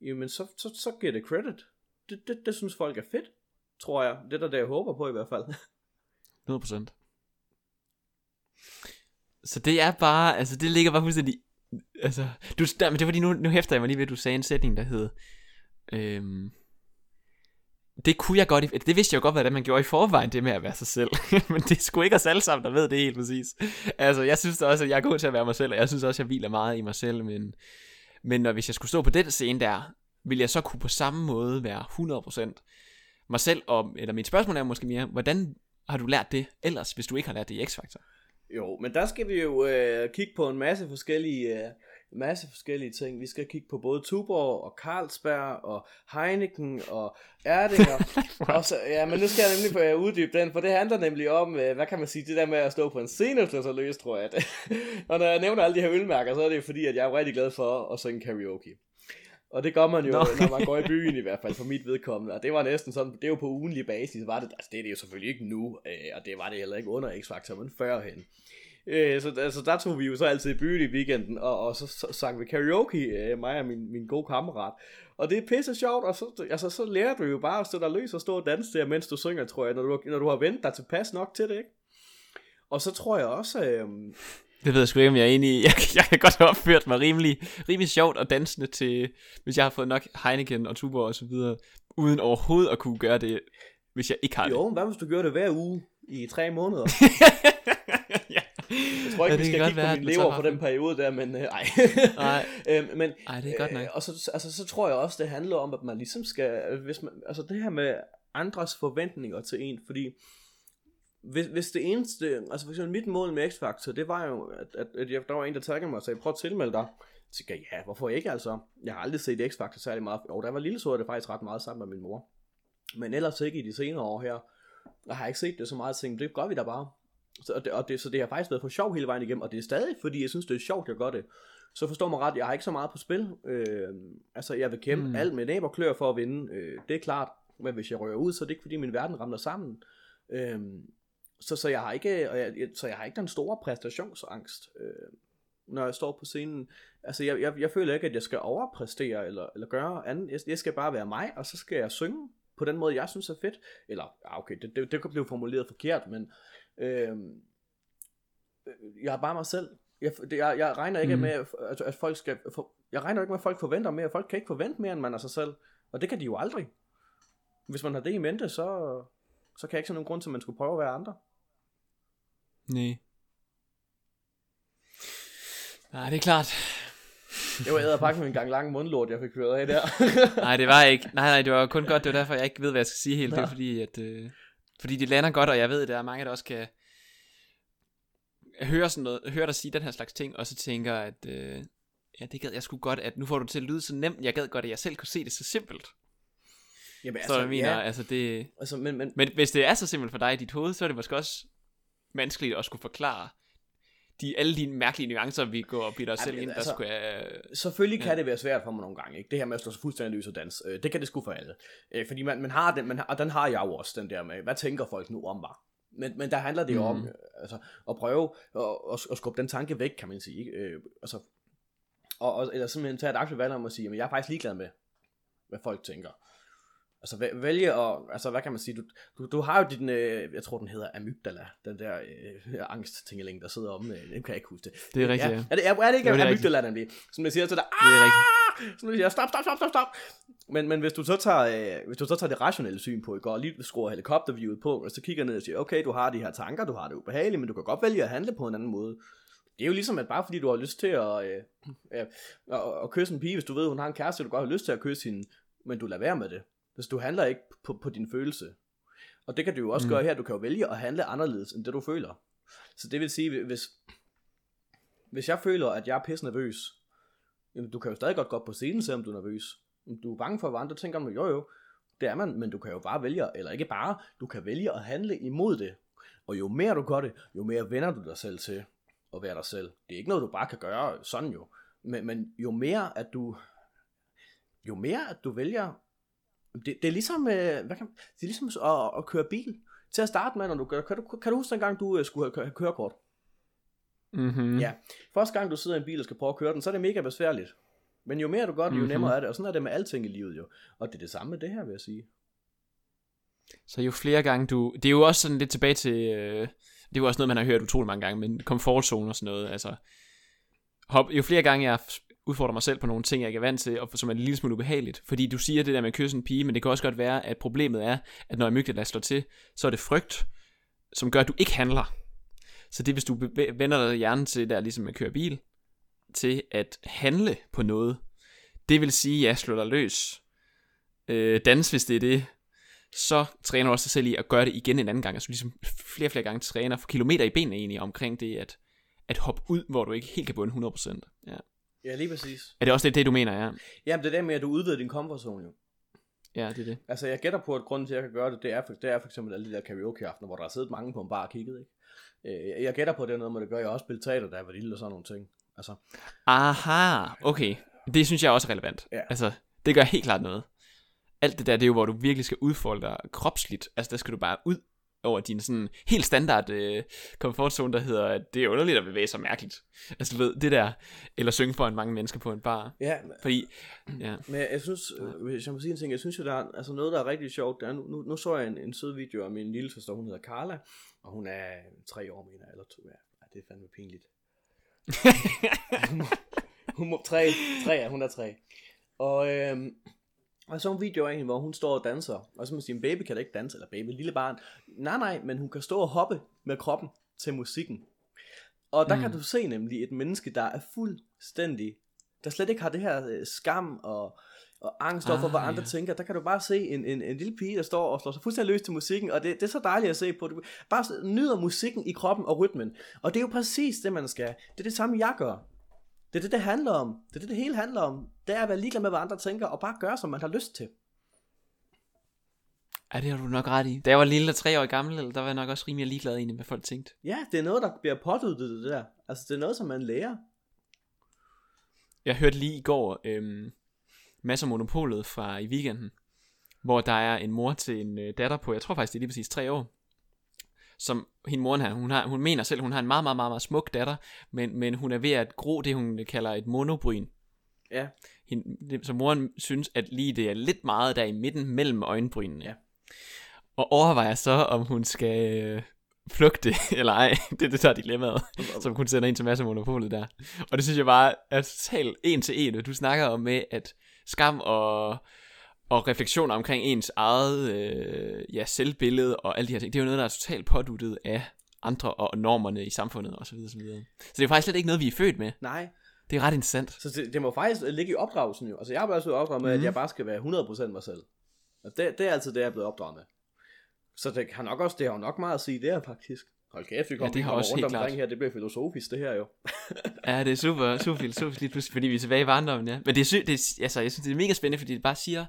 jamen så, så, så giver det credit. Det, det, det synes folk er fedt, tror jeg. Det er der, det jeg håber på i hvert fald. 100%. Så det er bare, altså det ligger bare fuldstændig, altså, du, der, men det var fordi, nu, nu hæfter jeg mig lige ved, at du sagde en sætning, der hed, øhm, det kunne jeg godt, det vidste jeg jo godt, hvad det man gjorde i forvejen, det med at være sig selv. Men det skulle ikke os alle sammen, der ved det helt præcis. Altså, jeg synes også, at jeg er god til at være mig selv, og jeg synes også, at jeg hviler meget i mig selv, men, men når, hvis jeg skulle stå på den scene der, vil jeg så kunne på samme måde være 100% mig selv, og, eller mit spørgsmål er måske mere, hvordan har du lært det ellers, hvis du ikke har lært det i X-Factor? Jo, men der skal vi jo øh, kigge på en masse forskellige øh, masse forskellige ting. Vi skal kigge på både Tuborg og Carlsberg og Heineken og Erdinger. og så, ja, men nu skal jeg nemlig uddybe den, for det handler nemlig om, øh, hvad kan man sige, det der med at stå på en scene og så løs, tror jeg. og når jeg nævner alle de her ølmærker, så er det jo fordi, at jeg er rigtig glad for at synge karaoke. Og det gør man jo, Nå. når man går i byen i hvert fald, for mit vedkommende. Og det var næsten sådan, det jo på ugenlig basis, var det, altså det er det jo selvfølgelig ikke nu, øh, og det var det heller ikke under X-Factor, men førhen. Øh, så altså, der tog vi jo så altid i byen i weekenden, og, og så, så sang vi karaoke, øh, mig og min, min gode kammerat. Og det er pisse sjovt, og så, altså, så lærer du jo bare at stå der løs og stå og danse der, mens du synger, tror jeg, når du, når du har ventet dig tilpas nok til det, ikke? Og så tror jeg også... Øh, det ved jeg sgu ikke, om jeg er enig i. Jeg, jeg kan godt have opført mig rimelig, rimelig sjovt og dansende til, hvis jeg har fået nok Heineken og Tuborg og så videre, uden overhovedet at kunne gøre det, hvis jeg ikke har det. Jo, hvad hvis du gør det hver uge i tre måneder? ja. Jeg tror ikke, ja, vi skal kigge være, på min lever på den periode der, men øh, ej. nej. øhm, men, ej, det er godt nok. Øh, og så, altså, så tror jeg også, det handler om, at man ligesom skal, hvis man, altså det her med andres forventninger til en, fordi hvis, hvis det eneste, altså for eksempel mit mål med X-Factor, det var jo, at, at, at jeg, der var en, der taggede mig og sagde, prøv at tilmelde dig. Så jeg, ja, hvorfor ikke altså? Jeg har aldrig set X-Factor særlig meget. Jo, der var lille så det faktisk ret meget sammen med min mor. Men ellers ikke i de senere år her. Jeg har ikke set det så meget ting. Det gør vi da bare. Så, og det, og det, så det har faktisk været for sjov hele vejen igennem, og det er stadig, fordi jeg synes, det er sjovt, jeg gør det. Så forstår mig ret, jeg har ikke så meget på spil. Øh, altså, jeg vil kæmpe mm. alt med næb og klør for at vinde. Øh, det er klart, men hvis jeg rører ud, så er det ikke, fordi min verden ramler sammen. Øh, så, så, jeg har ikke, og jeg, så jeg har ikke den store præstationsangst, øh, når jeg står på scenen. Altså, jeg, jeg, jeg føler ikke, at jeg skal overpræstere eller, eller gøre andet. Jeg, jeg skal bare være mig, og så skal jeg synge på den måde, jeg synes er fedt. Eller, ja, okay, det, det, det kan blive formuleret forkert, men øh, jeg er bare mig selv. Jeg, jeg, jeg regner ikke mm. med, at, at folk skal... For, jeg regner ikke med, at folk forventer mere. Folk kan ikke forvente mere, end man er sig selv. Og det kan de jo aldrig. Hvis man har det i mente, så, så kan jeg ikke se nogen grund til, at man skulle prøve at være andre. Nej. Nej, det er klart. Det var æderpakken med en gang lang mundlort, jeg fik kørt af der. nej, det var ikke. Nej, nej, det var kun godt. Det var derfor, jeg ikke ved, hvad jeg skal sige helt. Det er fordi, at, øh, fordi de lander godt, og jeg ved, at der er mange, der også kan høre, sådan noget, høre dig sige den her slags ting, og så tænker, at øh, ja, det gad jeg sgu godt, at nu får du til at lyde så nemt. Jeg gad godt, at jeg selv kunne se det så simpelt. Jamen, altså, så jeg mener, ja. altså det... Altså, men, men... men hvis det er så simpelt for dig i dit hoved, så er det måske også vanskeligt at skulle forklare de, alle de mærkelige nuancer, vi går og bliver dig selv ind, altså, der skulle jeg... Selvfølgelig kan ja. det være svært for mig nogle gange, ikke? Det her med at stå så fuldstændig løs og dans, øh, det kan det sgu for alle. Øh, fordi man, man har den, man har, og den har jeg jo også, den der med, hvad tænker folk nu om mig? Men, men der handler det jo mm. om øh, altså, at prøve at, at, at skubbe den tanke væk, kan man sige. Ikke? Øh, altså, og, og, eller simpelthen tage et aktivt valg om at sige, at jeg er faktisk ligeglad med, hvad folk tænker. Altså vælge at, altså hvad kan man sige, du, du, du har jo din, øh, jeg tror den hedder amygdala, den der øh, angsttingeling, der sidder om, øh, det kan jeg ikke huske det. Det er rigtigt, ja. Er det, er, er det ikke jo, det amygdala, nemlig? Som jeg siger til dig, det er rigtigt. Som jeg siger, stop, stop, stop, stop, stop. Men, men hvis du så tager, øh, hvis du så tager det rationelle syn på, går lige skruer helikopterviewet på, og så kigger ned og siger, okay, du har de her tanker, du har det ubehageligt, men du kan godt vælge at handle på en anden måde. Det er jo ligesom, at bare fordi du har lyst til at, øh, øh, at, at kysse en pige, hvis du ved, hun har en kæreste, du godt har lyst til at kysse hende, men du lader være med det du handler ikke på, på din følelse. Og det kan du jo også mm. gøre her. Du kan jo vælge at handle anderledes, end det du føler. Så det vil sige, hvis, hvis jeg føler, at jeg er pisse nervøs, jamen, du kan jo stadig godt gå på scenen, selvom du er nervøs. Du er bange for, hvad andre tænker om, jo jo, det er man, men du kan jo bare vælge, eller ikke bare, du kan vælge at handle imod det. Og jo mere du gør det, jo mere vender du dig selv til at være dig selv. Det er ikke noget, du bare kan gøre sådan jo. Men, men jo mere, at du, jo mere, at du vælger det, det er ligesom, øh, hvad kan, det er ligesom at, at køre bil. Til at starte med, når du gør, kan du, kan du huske dengang, du øh, skulle have, have kørekort? Mm-hmm. Ja. Første gang, du sidder i en bil og skal prøve at køre den, så er det mega besværligt. Men jo mere du gør det, jo mm-hmm. nemmere er det. Og sådan er det med alting i livet jo. Og det er det samme med det her, vil jeg sige. Så jo flere gange du... Det er jo også sådan lidt tilbage til... Øh, det er jo også noget, man har hørt utrolig mange gange, men komfortzone og sådan noget. Altså, hop, jo flere gange jeg udfordre mig selv på nogle ting, jeg ikke er vant til, og som er en lille smule ubehageligt. Fordi du siger det der med at kysse en pige, men det kan også godt være, at problemet er, at når amygdala slår til, så er det frygt, som gør, at du ikke handler. Så det hvis du vender dig hjernen til der ligesom at køre bil, til at handle på noget, det vil sige, ja, slå dig løs, øh, dans hvis det er det, så træner du også dig selv i at gøre det igen en anden gang. Altså ligesom flere og flere gange træner for kilometer i benene egentlig omkring det, at, at hoppe ud, hvor du ikke helt kan bunde 100%. Ja. Ja, lige præcis. Er det også det, det du mener, ja? Jamen, det er det med, at du udvider din comfort zone jo. Ja, det er det. Altså, jeg gætter på, at grunden til, at jeg kan gøre det, det er for, det er for eksempel alle de der karaoke-aftener, hvor der har siddet mange på en bar og kigget, ikke? Øh, jeg gætter på, at det er noget med, det gør. Jeg også spillet teater, jeg var lille og sådan nogle ting. Altså. Aha, okay. Det synes jeg også er relevant. Ja. Altså, det gør helt klart noget. Alt det der, det er jo, hvor du virkelig skal udfolde dig kropsligt. Altså, der skal du bare ud over din sådan helt standard øh, komfortzone, der hedder, at det er underligt at bevæge sig mærkeligt. Altså du ved, det der, eller synge foran mange mennesker på en bar. Ja. Fordi, ja. Men jeg synes, øh, hvis jeg må sige en ting, jeg synes jo, der er altså noget, der er rigtig sjovt. Der er, nu, nu, så jeg en, en sød video af min lille søster, hun hedder Carla, og hun er tre år, mener eller to. Ja, det er fandme pinligt. hun, må, hun må, tre, tre, ja, hun er tre. Og øhm, og så en video af hende, hvor hun står og danser. Og så man sige, en baby kan da ikke danse, eller baby, lille barn. Nej, nej, men hun kan stå og hoppe med kroppen til musikken. Og der mm. kan du se nemlig et menneske, der er fuldstændig, der slet ikke har det her øh, skam og, og angst over for, hvad ah, andre ja. tænker. Der kan du bare se en, en, en lille pige, der står og slår sig fuldstændig løs til musikken, og det, det er så dejligt at se på. Du bare nyder musikken i kroppen og rytmen. Og det er jo præcis det, man skal. Det er det samme, jeg gør. Det er det, det handler om. Det er det, det hele handler om. Det er at være ligeglad med, hvad andre tænker, og bare gøre, som man har lyst til. Ja, det har du nok ret i. Da jeg var lille og tre år gammel, der var jeg nok også rimelig ligeglad egentlig, hvad folk tænkte. Ja, det er noget, der bliver påduttet det der. Altså, det er noget, som man lærer. Jeg hørte lige i går øhm, masser af monopolet fra i weekenden, hvor der er en mor til en øh, datter på, jeg tror faktisk det er lige præcis tre år, som hende moren her, hun, har, hun mener selv, hun har en meget, meget, meget, meget smuk datter, men, men hun er ved at gro det, hun kalder et monobryn. Ja. Hende, det, så moren synes, at lige det er lidt meget der i midten mellem øjenbrynene. Ja. Og overvejer så, om hun skal øh, flugte eller ej. det er det, der er dilemmaet, som hun sender ind til masse monopolet der. Og det synes jeg bare er totalt en til en. Du snakker om med, at skam og, og refleksioner omkring ens eget øh, ja, selvbillede og alle de her ting, det er jo noget, der er totalt påduttet af andre og normerne i samfundet osv. Så, videre, så, videre. så det er faktisk slet ikke noget, vi er født med. Nej. Det er ret interessant. Så det, det må faktisk ligge i opdragelsen jo. Altså jeg har bare været opdraget med, mm. at jeg bare skal være 100% mig selv. Og det, det er altid det, jeg er blevet opdraget med. Så det har nok også, det har jo nok meget at sige der faktisk. Hold kæft, vi kommer, ja, det har også rundt omkring klart. her, det bliver filosofisk det her jo. ja, det er super, super filosofisk lige pludselig, fordi vi er tilbage i barndommen, ja. Men det er, sy- det er, altså, jeg synes, det er mega spændende, fordi det bare siger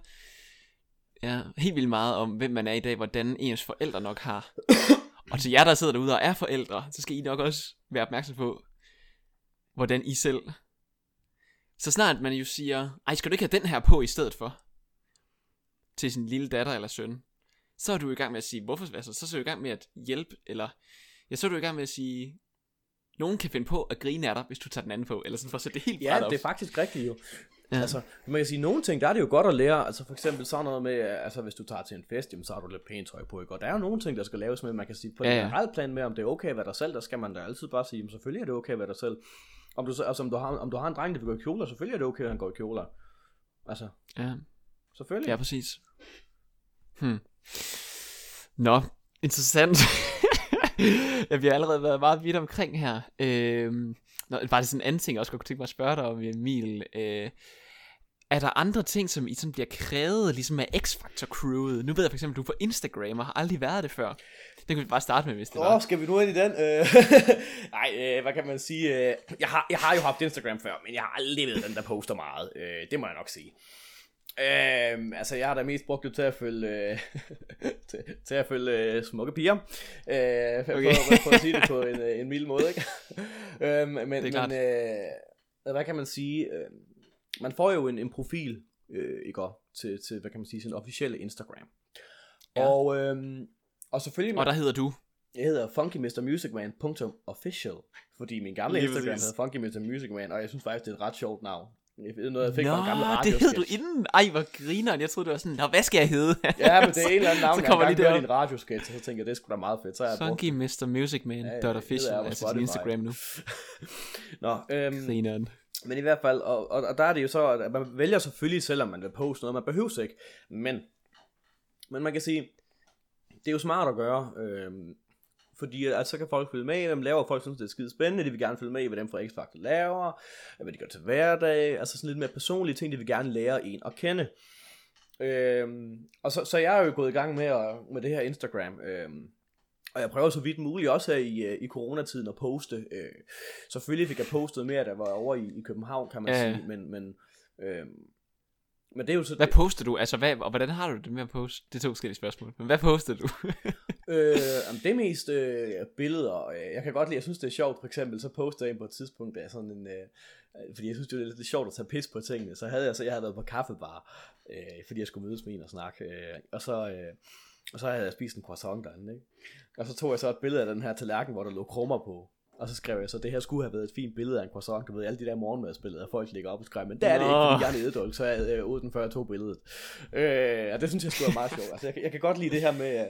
ja, helt vildt meget om, hvem man er i dag, hvordan ens forældre nok har. og til jer, der sidder derude og er forældre, så skal I nok også være opmærksom på, hvordan I selv... Så snart man jo siger, ej, skal du ikke have den her på i stedet for? Til sin lille datter eller søn så er du i gang med at sige, hvorfor, altså, så er du i gang med at hjælpe, eller, ja, så er du i gang med at sige, nogen kan finde på at grine af dig, hvis du tager den anden på, eller sådan for at sætte det helt Ja, det er faktisk rigtigt jo. Ja. Altså, man kan sige, nogle ting, der er det jo godt at lære, altså for eksempel sådan noget med, altså hvis du tager til en fest, jamen, så har du lidt pænt tøj på, ikke? Og der er jo nogle ting, der skal laves med, man kan sige på ja, en generelt plan med, om det er okay at være dig selv, der skal man da altid bare sige, jamen selvfølgelig er det okay at være dig selv. Om du, altså, om du, har, om du har en dreng, der vil gå i kjoler, selvfølgelig er det okay, at han går i kjoler. Altså, ja. selvfølgelig. Ja, præcis. Hmm. Nå, interessant. jeg bliver allerede været meget vidt omkring her. Øhm, nå, bare det sådan en anden ting, jeg også godt kunne tænke mig at spørge dig om, Emil. Øh, er der andre ting, som I sådan bliver krævet, ligesom af X-Factor crewet? Nu ved jeg for eksempel, at du på Instagram og har aldrig været det før. Det kan vi bare starte med, hvis det. Åh, skal vi nu ind i den? Øh, nej, øh, hvad kan man sige? Øh, jeg, har, jeg har jo haft Instagram før, men jeg har aldrig været den, der poster meget. Øh, det må jeg nok sige. Øhm, altså jeg har da mest brugt det til at følge øh, til, til at følge øh, smukke piger. Øh, for, okay. for, for, at sige det på en, øh, en mild måde, ikke? øhm, men men øh, hvad kan man sige? Øh, man får jo en, en profil øh, ikke til, til hvad kan man sige sin officielle Instagram. Ja. Og øh, og selvfølgelig Og der hedder du jeg hedder funkymrmusicman.official, fordi min gamle Instagram hedder funkymrmusicman, og jeg synes faktisk, det er et ret sjovt navn. Noget, jeg fik Nå, fra en gammel det hed du inden. Ej, hvor grineren. Jeg troede, det var sådan, Nå, hvad skal jeg hedde? ja, men det er en eller anden navn, så kommer jeg engang hørte i en radiosketch, så tænker jeg, det skulle da meget fedt. Så jeg Funky Mr. Musicman. Man, ja, ja, official, altså sin Instagram nu. Nå, øhm, grineren. Men i hvert fald, og, og, og, der er det jo så, at man vælger selvfølgelig selv, om man vil poste noget, man behøver ikke. Men, men man kan sige, det er jo smart at gøre. Øhm, fordi at, så kan folk følge med i, dem laver folk synes, det er skide spændende, de vil gerne følge med i, hvad dem fra X-Factor laver, hvad de gør til hverdag, altså sådan lidt mere personlige ting, de vil gerne lære en at kende. Øhm, og så, så jeg er jo gået i gang med, at, med det her Instagram, øhm, og jeg prøver så vidt muligt også her i, øh, i coronatiden at poste. Øh, selvfølgelig fik jeg postet mere, da jeg var over i, i København, kan man ja. sige, men, men øhm, men det er jo så... Hvad poster du? Altså, hvad, og hvordan har du det med at poste? Det er to forskellige spørgsmål. Men hvad poster du? øh, det er mest øh, billeder. Jeg kan godt lide, jeg synes det er sjovt. For eksempel, så poster jeg på et tidspunkt, der er sådan en... Øh, fordi jeg synes, det er lidt sjovt at tage pis på tingene. Så havde jeg så, jeg havde været på kaffebar, øh, fordi jeg skulle mødes med en og snakke. Øh, og så... Øh, og så havde jeg spist en croissant derinde, ikke? Og så tog jeg så et billede af den her tallerken, hvor der lå krummer på. Og så skrev jeg så, det her skulle have været et fint billede af en croissant. Du ved, alle de der morgenmadsbilleder, folk ligger op og skriver, men det er det ikke, fordi jeg er nededulk, så jeg uden før jeg tog billedet. Øh, og det synes jeg skulle være meget sjovt. Altså, jeg, jeg, kan godt lide det her med,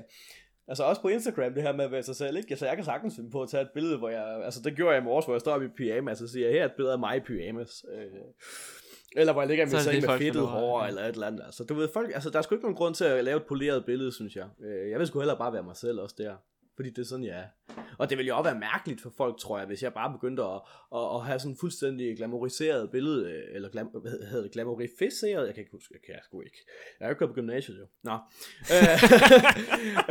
altså også på Instagram, det her med at være sig selv, ikke? Altså, jeg kan sagtens finde på at tage et billede, hvor jeg, altså det gjorde jeg i morges, hvor jeg står i pyjamas, og siger, her er et billede af mig i pyjamas. Øh, eller hvor jeg ligger i min seng med fedtet hår, eller et eller andet. Altså, du ved, folk, altså, der er sgu ikke nogen grund til at lave et poleret billede, synes jeg. Øh, jeg vil sgu heller bare være mig selv også der. Fordi det er sådan, ja. Og det ville jo også være mærkeligt for folk, tror jeg, hvis jeg bare begyndte at, at, at have sådan en fuldstændig glamoriseret billede, øh, eller glam, hvad hedder det, glamorificeret, jeg kan ikke huske, jeg kan jeg sgu ikke. Jeg har jo kørt på gymnasiet jo. Nå.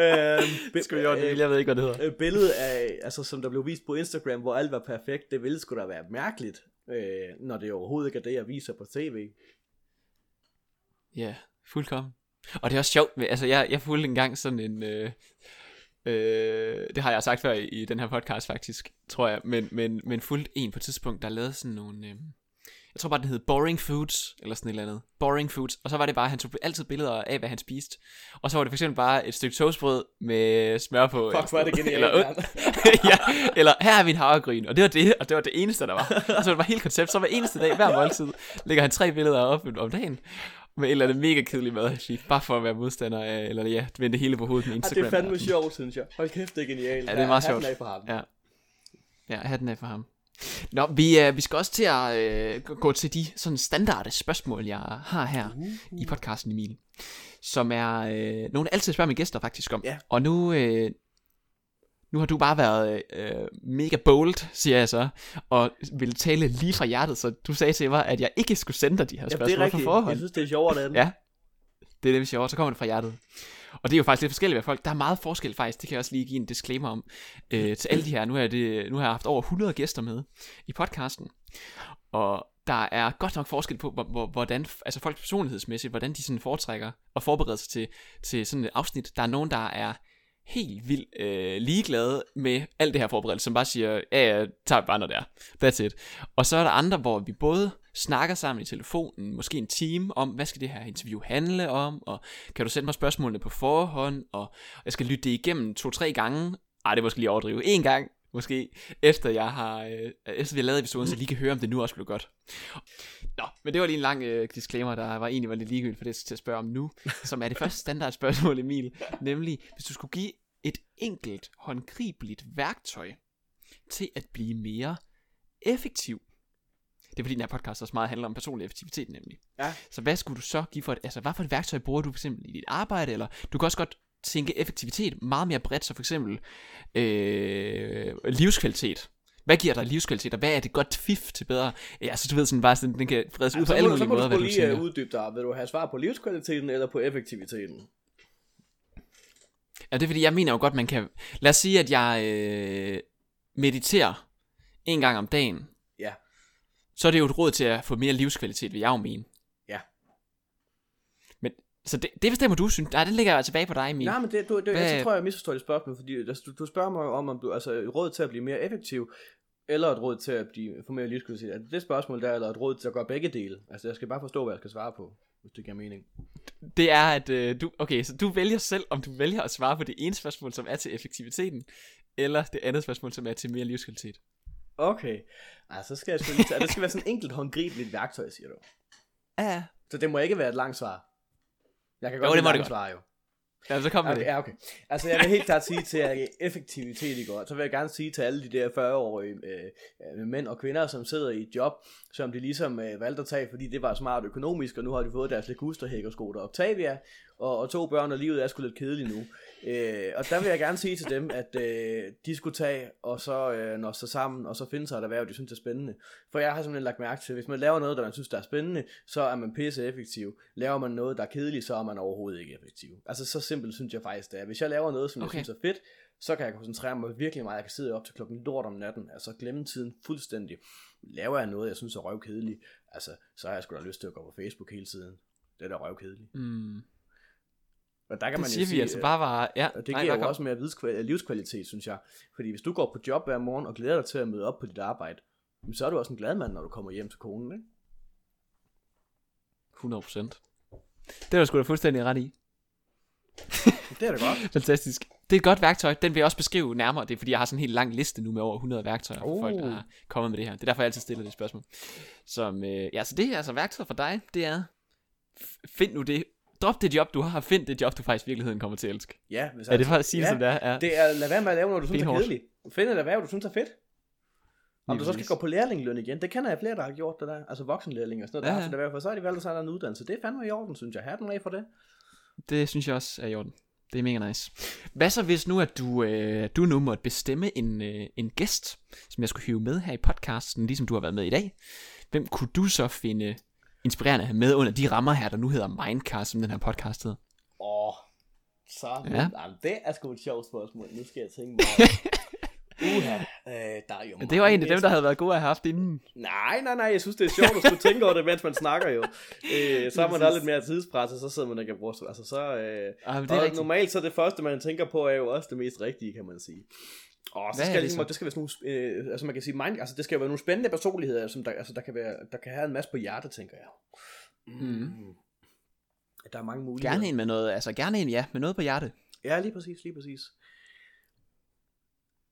øh, Skal vi gøre det? Jeg ved ikke, hvad det hedder. Øh, billedet af, altså som der blev vist på Instagram, hvor alt var perfekt, det ville sgu da være mærkeligt, øh, når det overhovedet ikke er det, jeg viser på tv. Ja, fuldkommen. Og det er også sjovt, altså jeg, jeg fulgte engang sådan en, øh, øh, det har jeg sagt før i, i den her podcast faktisk, tror jeg, men, men, men fulgte en på et tidspunkt, der lavede sådan nogle, øh, jeg tror bare, den hed Boring Foods, eller sådan et eller andet. Boring Foods. Og så var det bare, han tog altid billeder af, hvad han spiste. Og så var det for eksempel bare et stykke toastbrød med smør på. Fuck, hvor er det genialt. Eller, ja, eller her er min havregryn. Og det var det, og det var det eneste, der var. Og så var det bare helt koncept. Så hver eneste dag, hver måltid, lægger han tre billeder op om dagen med et eller andet mega kedeligt mad, bare for at være modstander af, eller ja, vende det hele på hovedet med Instagram. Ja, det er fandme sjovt, synes jeg. Hold kæft, det er genialt. Ja, det er meget sjovt. For ham. Ja. Ja, hatten af for ham. Nå, vi, uh, vi skal også til at uh, gå til de sådan standarde spørgsmål, jeg har her uh. i podcasten, Emil. Som er uh, nogle, altid spørger mine gæster faktisk om. Ja. Og nu, uh, nu har du bare været uh, mega bold, siger jeg så, og vil tale lige fra hjertet, så du sagde til mig, at jeg ikke skulle sende dig de her Ja, spørgsmål det er rigtigt. forhånd. Jeg synes, det er sjovere, det Ja, det er vi sjovt. Så kommer det fra hjertet. Og det er jo faktisk lidt forskelligt ved folk. Der er meget forskel faktisk. Det kan jeg også lige give en disclaimer om. Øh, til alle de her. Nu, er det, nu har jeg haft over 100 gæster med i podcasten. Og der er godt nok forskel på, hvor- hvor, hvordan, altså folk personlighedsmæssigt, hvordan de sådan foretrækker og forbereder sig til, til sådan et afsnit. Der er nogen, der er helt vildt øh, ligeglade med alt det her forberedelse, som bare siger, ja, ja, tager bare når det er. That's it. Og så er der andre, hvor vi både snakker sammen i telefonen, måske en time, om, hvad skal det her interview handle om, og kan du sende mig spørgsmålene på forhånd, og jeg skal lytte det igennem to-tre gange. Ej, det er måske lige overdrive. En gang, måske, efter jeg har, øh, efter vi har lavet episoden, så lige kan høre, om det nu også blev godt. Nå, men det var lige en lang øh, disclaimer, der var egentlig var lidt ligegyldigt for det, til at spørge om nu, som er det første standardspørgsmål, Emil, nemlig, hvis du skulle give et enkelt håndgribeligt værktøj til at blive mere effektiv. Det er fordi, den her podcast også meget handler om personlig effektivitet, nemlig. Ja. Så hvad skulle du så give for et, altså hvad for et værktøj bruger du for eksempel i dit arbejde, eller du kan også godt tænke effektivitet meget mere bredt, så for eksempel øh, livskvalitet. Hvad giver dig livskvalitet, og hvad er det godt fif til bedre? Ja, så du ved sådan bare sådan, den kan fredes ud på så alle må, så mulige må måder, du hvad sgu du lige øh, tænker. uddybe dig. Vil du have svar på livskvaliteten eller på effektiviteten? Ja, det er fordi, jeg mener jo godt, man kan... Lad os sige, at jeg øh, mediterer en gang om dagen. Ja. Så er det jo et råd til at få mere livskvalitet, vil jeg jo mene. Så det, det bestemmer du, synes Nej, den ligger jeg tilbage på dig, Emil. Nej, men det, du, det, Hvad- jeg tror, jeg misforstår dit spørgsmål, fordi altså, du, du spørger mig om, om du, altså et råd til at blive mere effektiv, eller et råd til at blive, få mere livskvalitet. Er det det spørgsmål der, eller et råd til at gøre begge dele? Altså, jeg skal bare forstå, hvad jeg skal svare på, hvis det giver mening. Det er, at øh, du... Okay, så du vælger selv, om du vælger at svare på det ene spørgsmål, som er til effektiviteten, eller det andet spørgsmål, som er til mere livskvalitet. Okay. Ej, så skal jeg selvfølgelig tage, det skal være sådan et enkelt håndgribeligt værktøj, siger du. Ja, Så det må ikke være et langt svar. Jeg kan godt Jo, det må det det langt godt. svar, jo. ja så kom Okay, det. ja, okay. Altså, jeg vil helt klart sige til at effektivitet i går, så vil jeg gerne sige til alle de der 40-årige øh, øh, mænd og kvinder, som sidder i et job, som de ligesom øh, valgte at tage, fordi det var smart økonomisk, og nu har de fået deres Ligusterhækkersko der Octavia, og, og to børn, og livet er sgu lidt kedeligt nu. Øh, og der vil jeg gerne sige til dem, at øh, de skulle tage, og så øh, nå sig sammen, og så finde sig et erhverv, de synes er spændende. For jeg har simpelthen lagt mærke til, hvis man laver noget, der man synes, der er spændende, så er man pisse effektiv. Laver man noget, der er kedeligt, så er man overhovedet ikke effektiv. Altså så simpelt synes jeg faktisk, det er. Hvis jeg laver noget, som Okay. jeg synes er fedt, så kan jeg koncentrere mig virkelig meget. Jeg kan sidde op til klokken lort om natten, altså glemme tiden fuldstændig. Laver jeg noget, jeg synes er røvkedeligt, altså så har jeg sgu da lyst til at gå på Facebook hele tiden. Det er da røvkedeligt. Mm, Og der kan det man siger vi sige, altså øh, bare var... Ja, og det nej, giver jo kom. også mere livskvalitet, synes jeg. Fordi hvis du går på job hver morgen og glæder dig til at møde op på dit arbejde, så er du også en glad mand, når du kommer hjem til konen, ikke? 100 procent. Det er du sgu da fuldstændig ret i. Det er da godt. Fantastisk. Det er et godt værktøj. Den vil jeg også beskrive nærmere. Det er fordi, jeg har sådan en helt lang liste nu med over 100 værktøjer for Oh. folk, der er kommet med det her. Det er derfor, jeg altid stiller det spørgsmål. Som, øh, ja, så det her altså værktøj for dig, det er, find nu det, drop det job, du har, find det job, du faktisk i virkeligheden kommer til at elske. Ja, hvis Er det for at sige det, ja, som det er? Ja. det er, lad være med at lave noget, du synes er Benhårdt. kedeligt. Find et erhverv, du synes er fedt. Om Lige du så skal gå på lærlingløn igen, det kender jeg flere, der har gjort det der. Altså voksenlærling og sådan noget, Ja, der ja. haft et erhverv, for så har de valgt tage en uddannelse. Det er fandme i orden, synes jeg. Hatten af for det. Det synes jeg også er i orden. Det er mega nice. Hvad så hvis nu, at du, øh, du nu måtte bestemme en, øh, en gæst, som jeg skulle hive med her i podcasten, ligesom du har været med i dag. Hvem kunne du så finde inspirerende at have med under de rammer her, der nu hedder Mindcast, som den her podcast hedder? Åh, så. Ja. Ja. Jamen, det er sgu et sjovt spørgsmål. Nu skal jeg tænke mig. Uha. Øh, der er jo Men det var egentlig dem, der havde været gode at have haft inden. Nej, nej, nej, jeg synes, det er sjovt at skulle tænke over det, mens man snakker jo. Øh, så har man da lidt mere tidspres, og så sidder man ikke og bruger Altså, så, øh, Ah, det er og rigtigt. normalt så det første, man tænker på, er jo også det mest rigtige, kan man sige. Og så Hvad skal det så? det skal være sådan nogle, øh, altså man kan sige, mind, altså det skal jo være nogle spændende personligheder, som der, altså der kan være, der kan have en masse på hjertet, tænker jeg. Mm. Der er mange muligheder. Gerne en med noget, altså gerne en, ja, med noget på hjertet. Ja, lige præcis, lige præcis.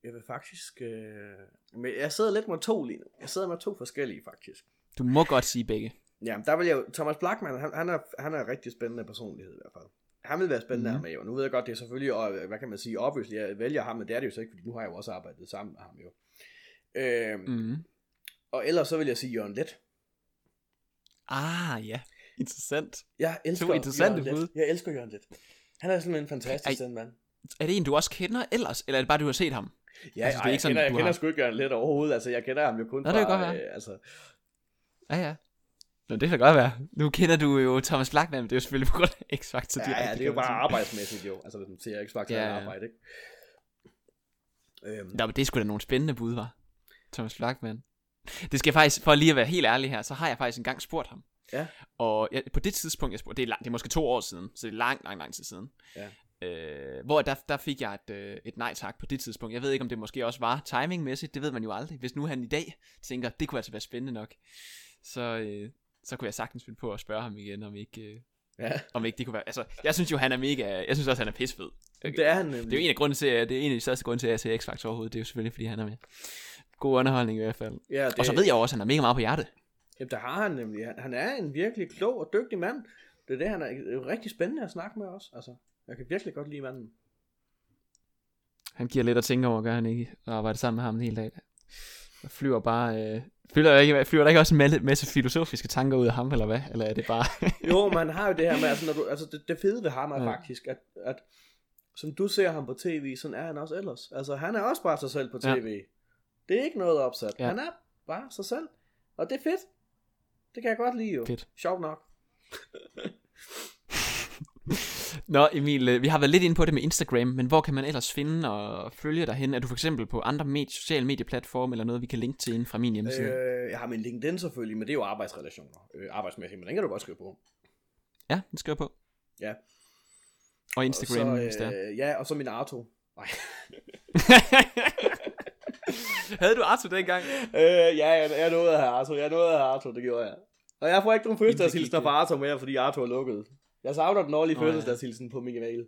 Jeg vil faktisk... Øh... Men jeg sidder lidt med to lige nu. Jeg sidder med to forskellige, faktisk. Du må godt sige begge. Ja, der vil jeg. Thomas Blackman, han, han, er, han er en rigtig spændende personlighed i hvert fald. Han vil være spændende mm-hmm. med jo. Nu ved jeg godt, det er selvfølgelig, og, øh, hvad kan man sige, obviously, jeg vælger ham, men det er det jo så ikke, fordi nu har jeg jo også arbejdet sammen med ham jo. Øh, mm. Mm. Og ellers så vil jeg sige Jørgen Let. Ah, ja. Interessant. Jeg elsker interessante Jørgen. Let. Jeg elsker Jørgen Let. Han er simpelthen en fantastisk Ej. mand. Er det en, du også kender ellers, eller er det bare, du har set ham? Ja, Altså, det er ej, ikke jeg sådan, kender, jeg kender sgu ikke Jørgen Let overhovedet. Altså, jeg kender ham jo kun Nå, det kan fra... godt være. Øh, altså, Ja, ja. Nå, det kan godt være. Nu kender du jo Thomas Blackman, men det er jo selvfølgelig på grund af X-Factor. ja, ja, det er jo bare arbejdsmæssigt jo. Altså, hvis man ser X-Factor Ja, ja, arbejde, ikke? Øhm, Nå, men det er sgu da nogle spændende bud, var. Thomas Blackman. Det skal jeg faktisk, for lige at være helt ærlig her, så har jeg faktisk engang spurgt ham. Ja. Og jeg, på det tidspunkt, jeg spurgte, det er, lang, det er måske to år siden, så det er lang, lang, lang tid siden. Ja. Øh, hvor der, der fik jeg et, øh, et nej tak på det tidspunkt. Jeg ved ikke, om det måske også var timingmæssigt, det ved man jo aldrig. Hvis nu han i dag tænker, det kunne altså være spændende nok, så, øh, så kunne jeg sagtens finde på at spørge ham igen, om ikke, øh, ja, om ikke det kunne være... Altså, jeg synes jo, han er mega... Jeg synes også, han er pissfed. det er han nemlig. Det er jo en af grunden til, at det er en af de største grunde til, at jeg ser X-Factor overhovedet. Det er jo selvfølgelig, fordi han er med. God underholdning i hvert fald. ja, det, Og så ved jeg også, at han er mega meget på hjertet. Jamen, der har han nemlig. Han, er en virkelig klog og dygtig mand. Det er det, han er, det er jo rigtig spændende at snakke med også. Altså, jeg kan virkelig godt lide manden. Han giver lidt at tænke over, gør han ikke? Og arbejder sammen med ham en hel dag. Og flyver bare... Øh, flyver, der ikke, flyver der ikke også en masse, filosofiske tanker ud af ham, eller hvad? Eller er det bare... Jo, men han har jo det her med, altså, når du, altså det, det fede ved ham er Ja. ja. faktisk, at, at som du ser ham på tv, sådan er han også ellers. Altså, han er også bare sig selv på Ja. tv. Det er ikke noget opsat. Ja. Ja. Han er bare sig selv. Og det er fedt. Det kan jeg godt lide jo. Fedt. Sjovt nok. Nå Emil, øh, vi har været lidt inde på det med Instagram, men hvor kan man ellers finde og følge dig hen? Er du for eksempel på andre med- sociale medieplatforme, eller noget, vi kan linke til inden fra min hjemmeside? Øh... Øh, jeg har min LinkedIn selvfølgelig, men det er jo arbejdsrelationer. Øh, arbejdsmæssigt, men den kan du godt skrive på. Ja, den skriver på. Ja. Og Instagram, og hvis så, det er. øh, Ja, og så min Arto. Nej. Havde du Arthur dengang? Øh, ja, jeg, jeg nåede at have Arto. Jeg nåede at have Arto, det gjorde jeg. Og jeg får ikke nogen fødselsdagshilsener det. fra Arto mere, fordi Arto er lukket. Jeg savner den årlige ja. fødselsdagshilsen på min mail.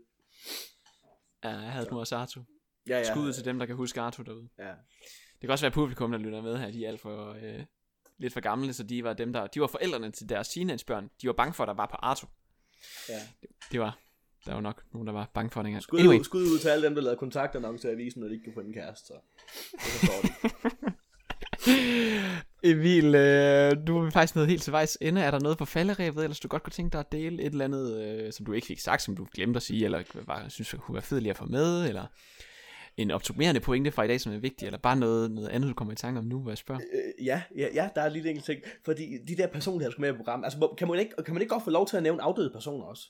Ja, jeg havde nu også Arthur. Ja, ja. Skud ud til dem, der kan huske Arthur derude. Ja. Det kan også være publikum, der lytter med her, de er alt for, øh, lidt for gamle, så de var dem, der, de var forældrene til deres teenagebørn. De var bange for, at der var på Arthur. ja. Det var, der var nok nogen, der var bange for det engang. Skud, Anyway, ud, skud ud til alle dem, der lavede kontaktannoncer i avisen, når de ikke kunne få en kæreste. Så. Det forstår de. Emil, øh, nu er vi faktisk noget helt til vejs ende. Er der noget på falderæbet, ellers du godt kunne tænke dig at dele et eller andet, øh, som du ikke fik sagt, som du glemte at sige, eller bare synes, det kunne være fedt lige at få med, eller en optimerende pointe fra i dag, som er vigtig, eller bare noget, noget andet, du kommer i tanke om nu, hvor jeg spørger. Øh, ja, ja, ja, der er lige en enkelt ting. Fordi de der personligheder, der skal med i programmet, altså kan man, ikke, kan man ikke godt få lov til at nævne afdøde personer også?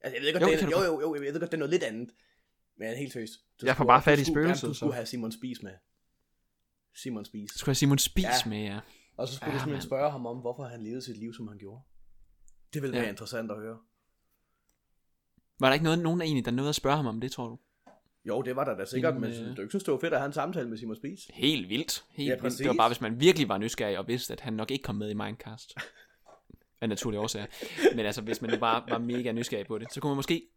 Altså, jeg ved godt, Jo, det er, jo, jo, jo, jeg ved godt, det er noget lidt andet. Men helt seriøst. Jeg får bare fat i spøgelset, Du skulle have Simon Spies med. Simon Spies. Skulle jeg Simon Spies Ja. med, ja. Og så skulle Ja, du simpelthen mand. spørge ham om, hvorfor han levede sit liv, som han gjorde. Det ville være Ja. interessant at høre. Var der ikke noget, nogen egentlig, der nåede at spørge ham om det, tror du? Jo, det var der da sikkert, men øh, du ikke synes, det var fedt at have en samtale med Simon Spies? Helt vildt. Helt Ja, vildt. Det var bare, hvis man virkelig var nysgerrig og vidste, at han nok ikke kom med i Mindcast. Af naturlige årsager. Men altså, hvis man nu bare var mega nysgerrig på det, så kunne man måske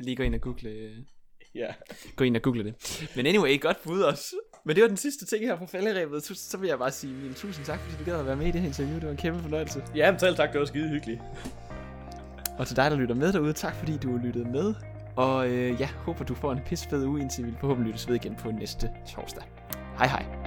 lige gå ind og google, Ja. gå ind og google det. Men anyway, godt bud også. Men det var den sidste ting her fra falderæbet. Så, så vil jeg bare sige min tusind tak, fordi du gad at være med i det her interview. Det var en kæmpe fornøjelse. Ja, men selv tak, det var skide hyggeligt. Og til dig, der lytter med derude, tak fordi du lyttede med. Og øh, ja, håber du får en pissfed uge, indtil vi forhåbentlig lyttes ved igen på næste torsdag. Hej hej.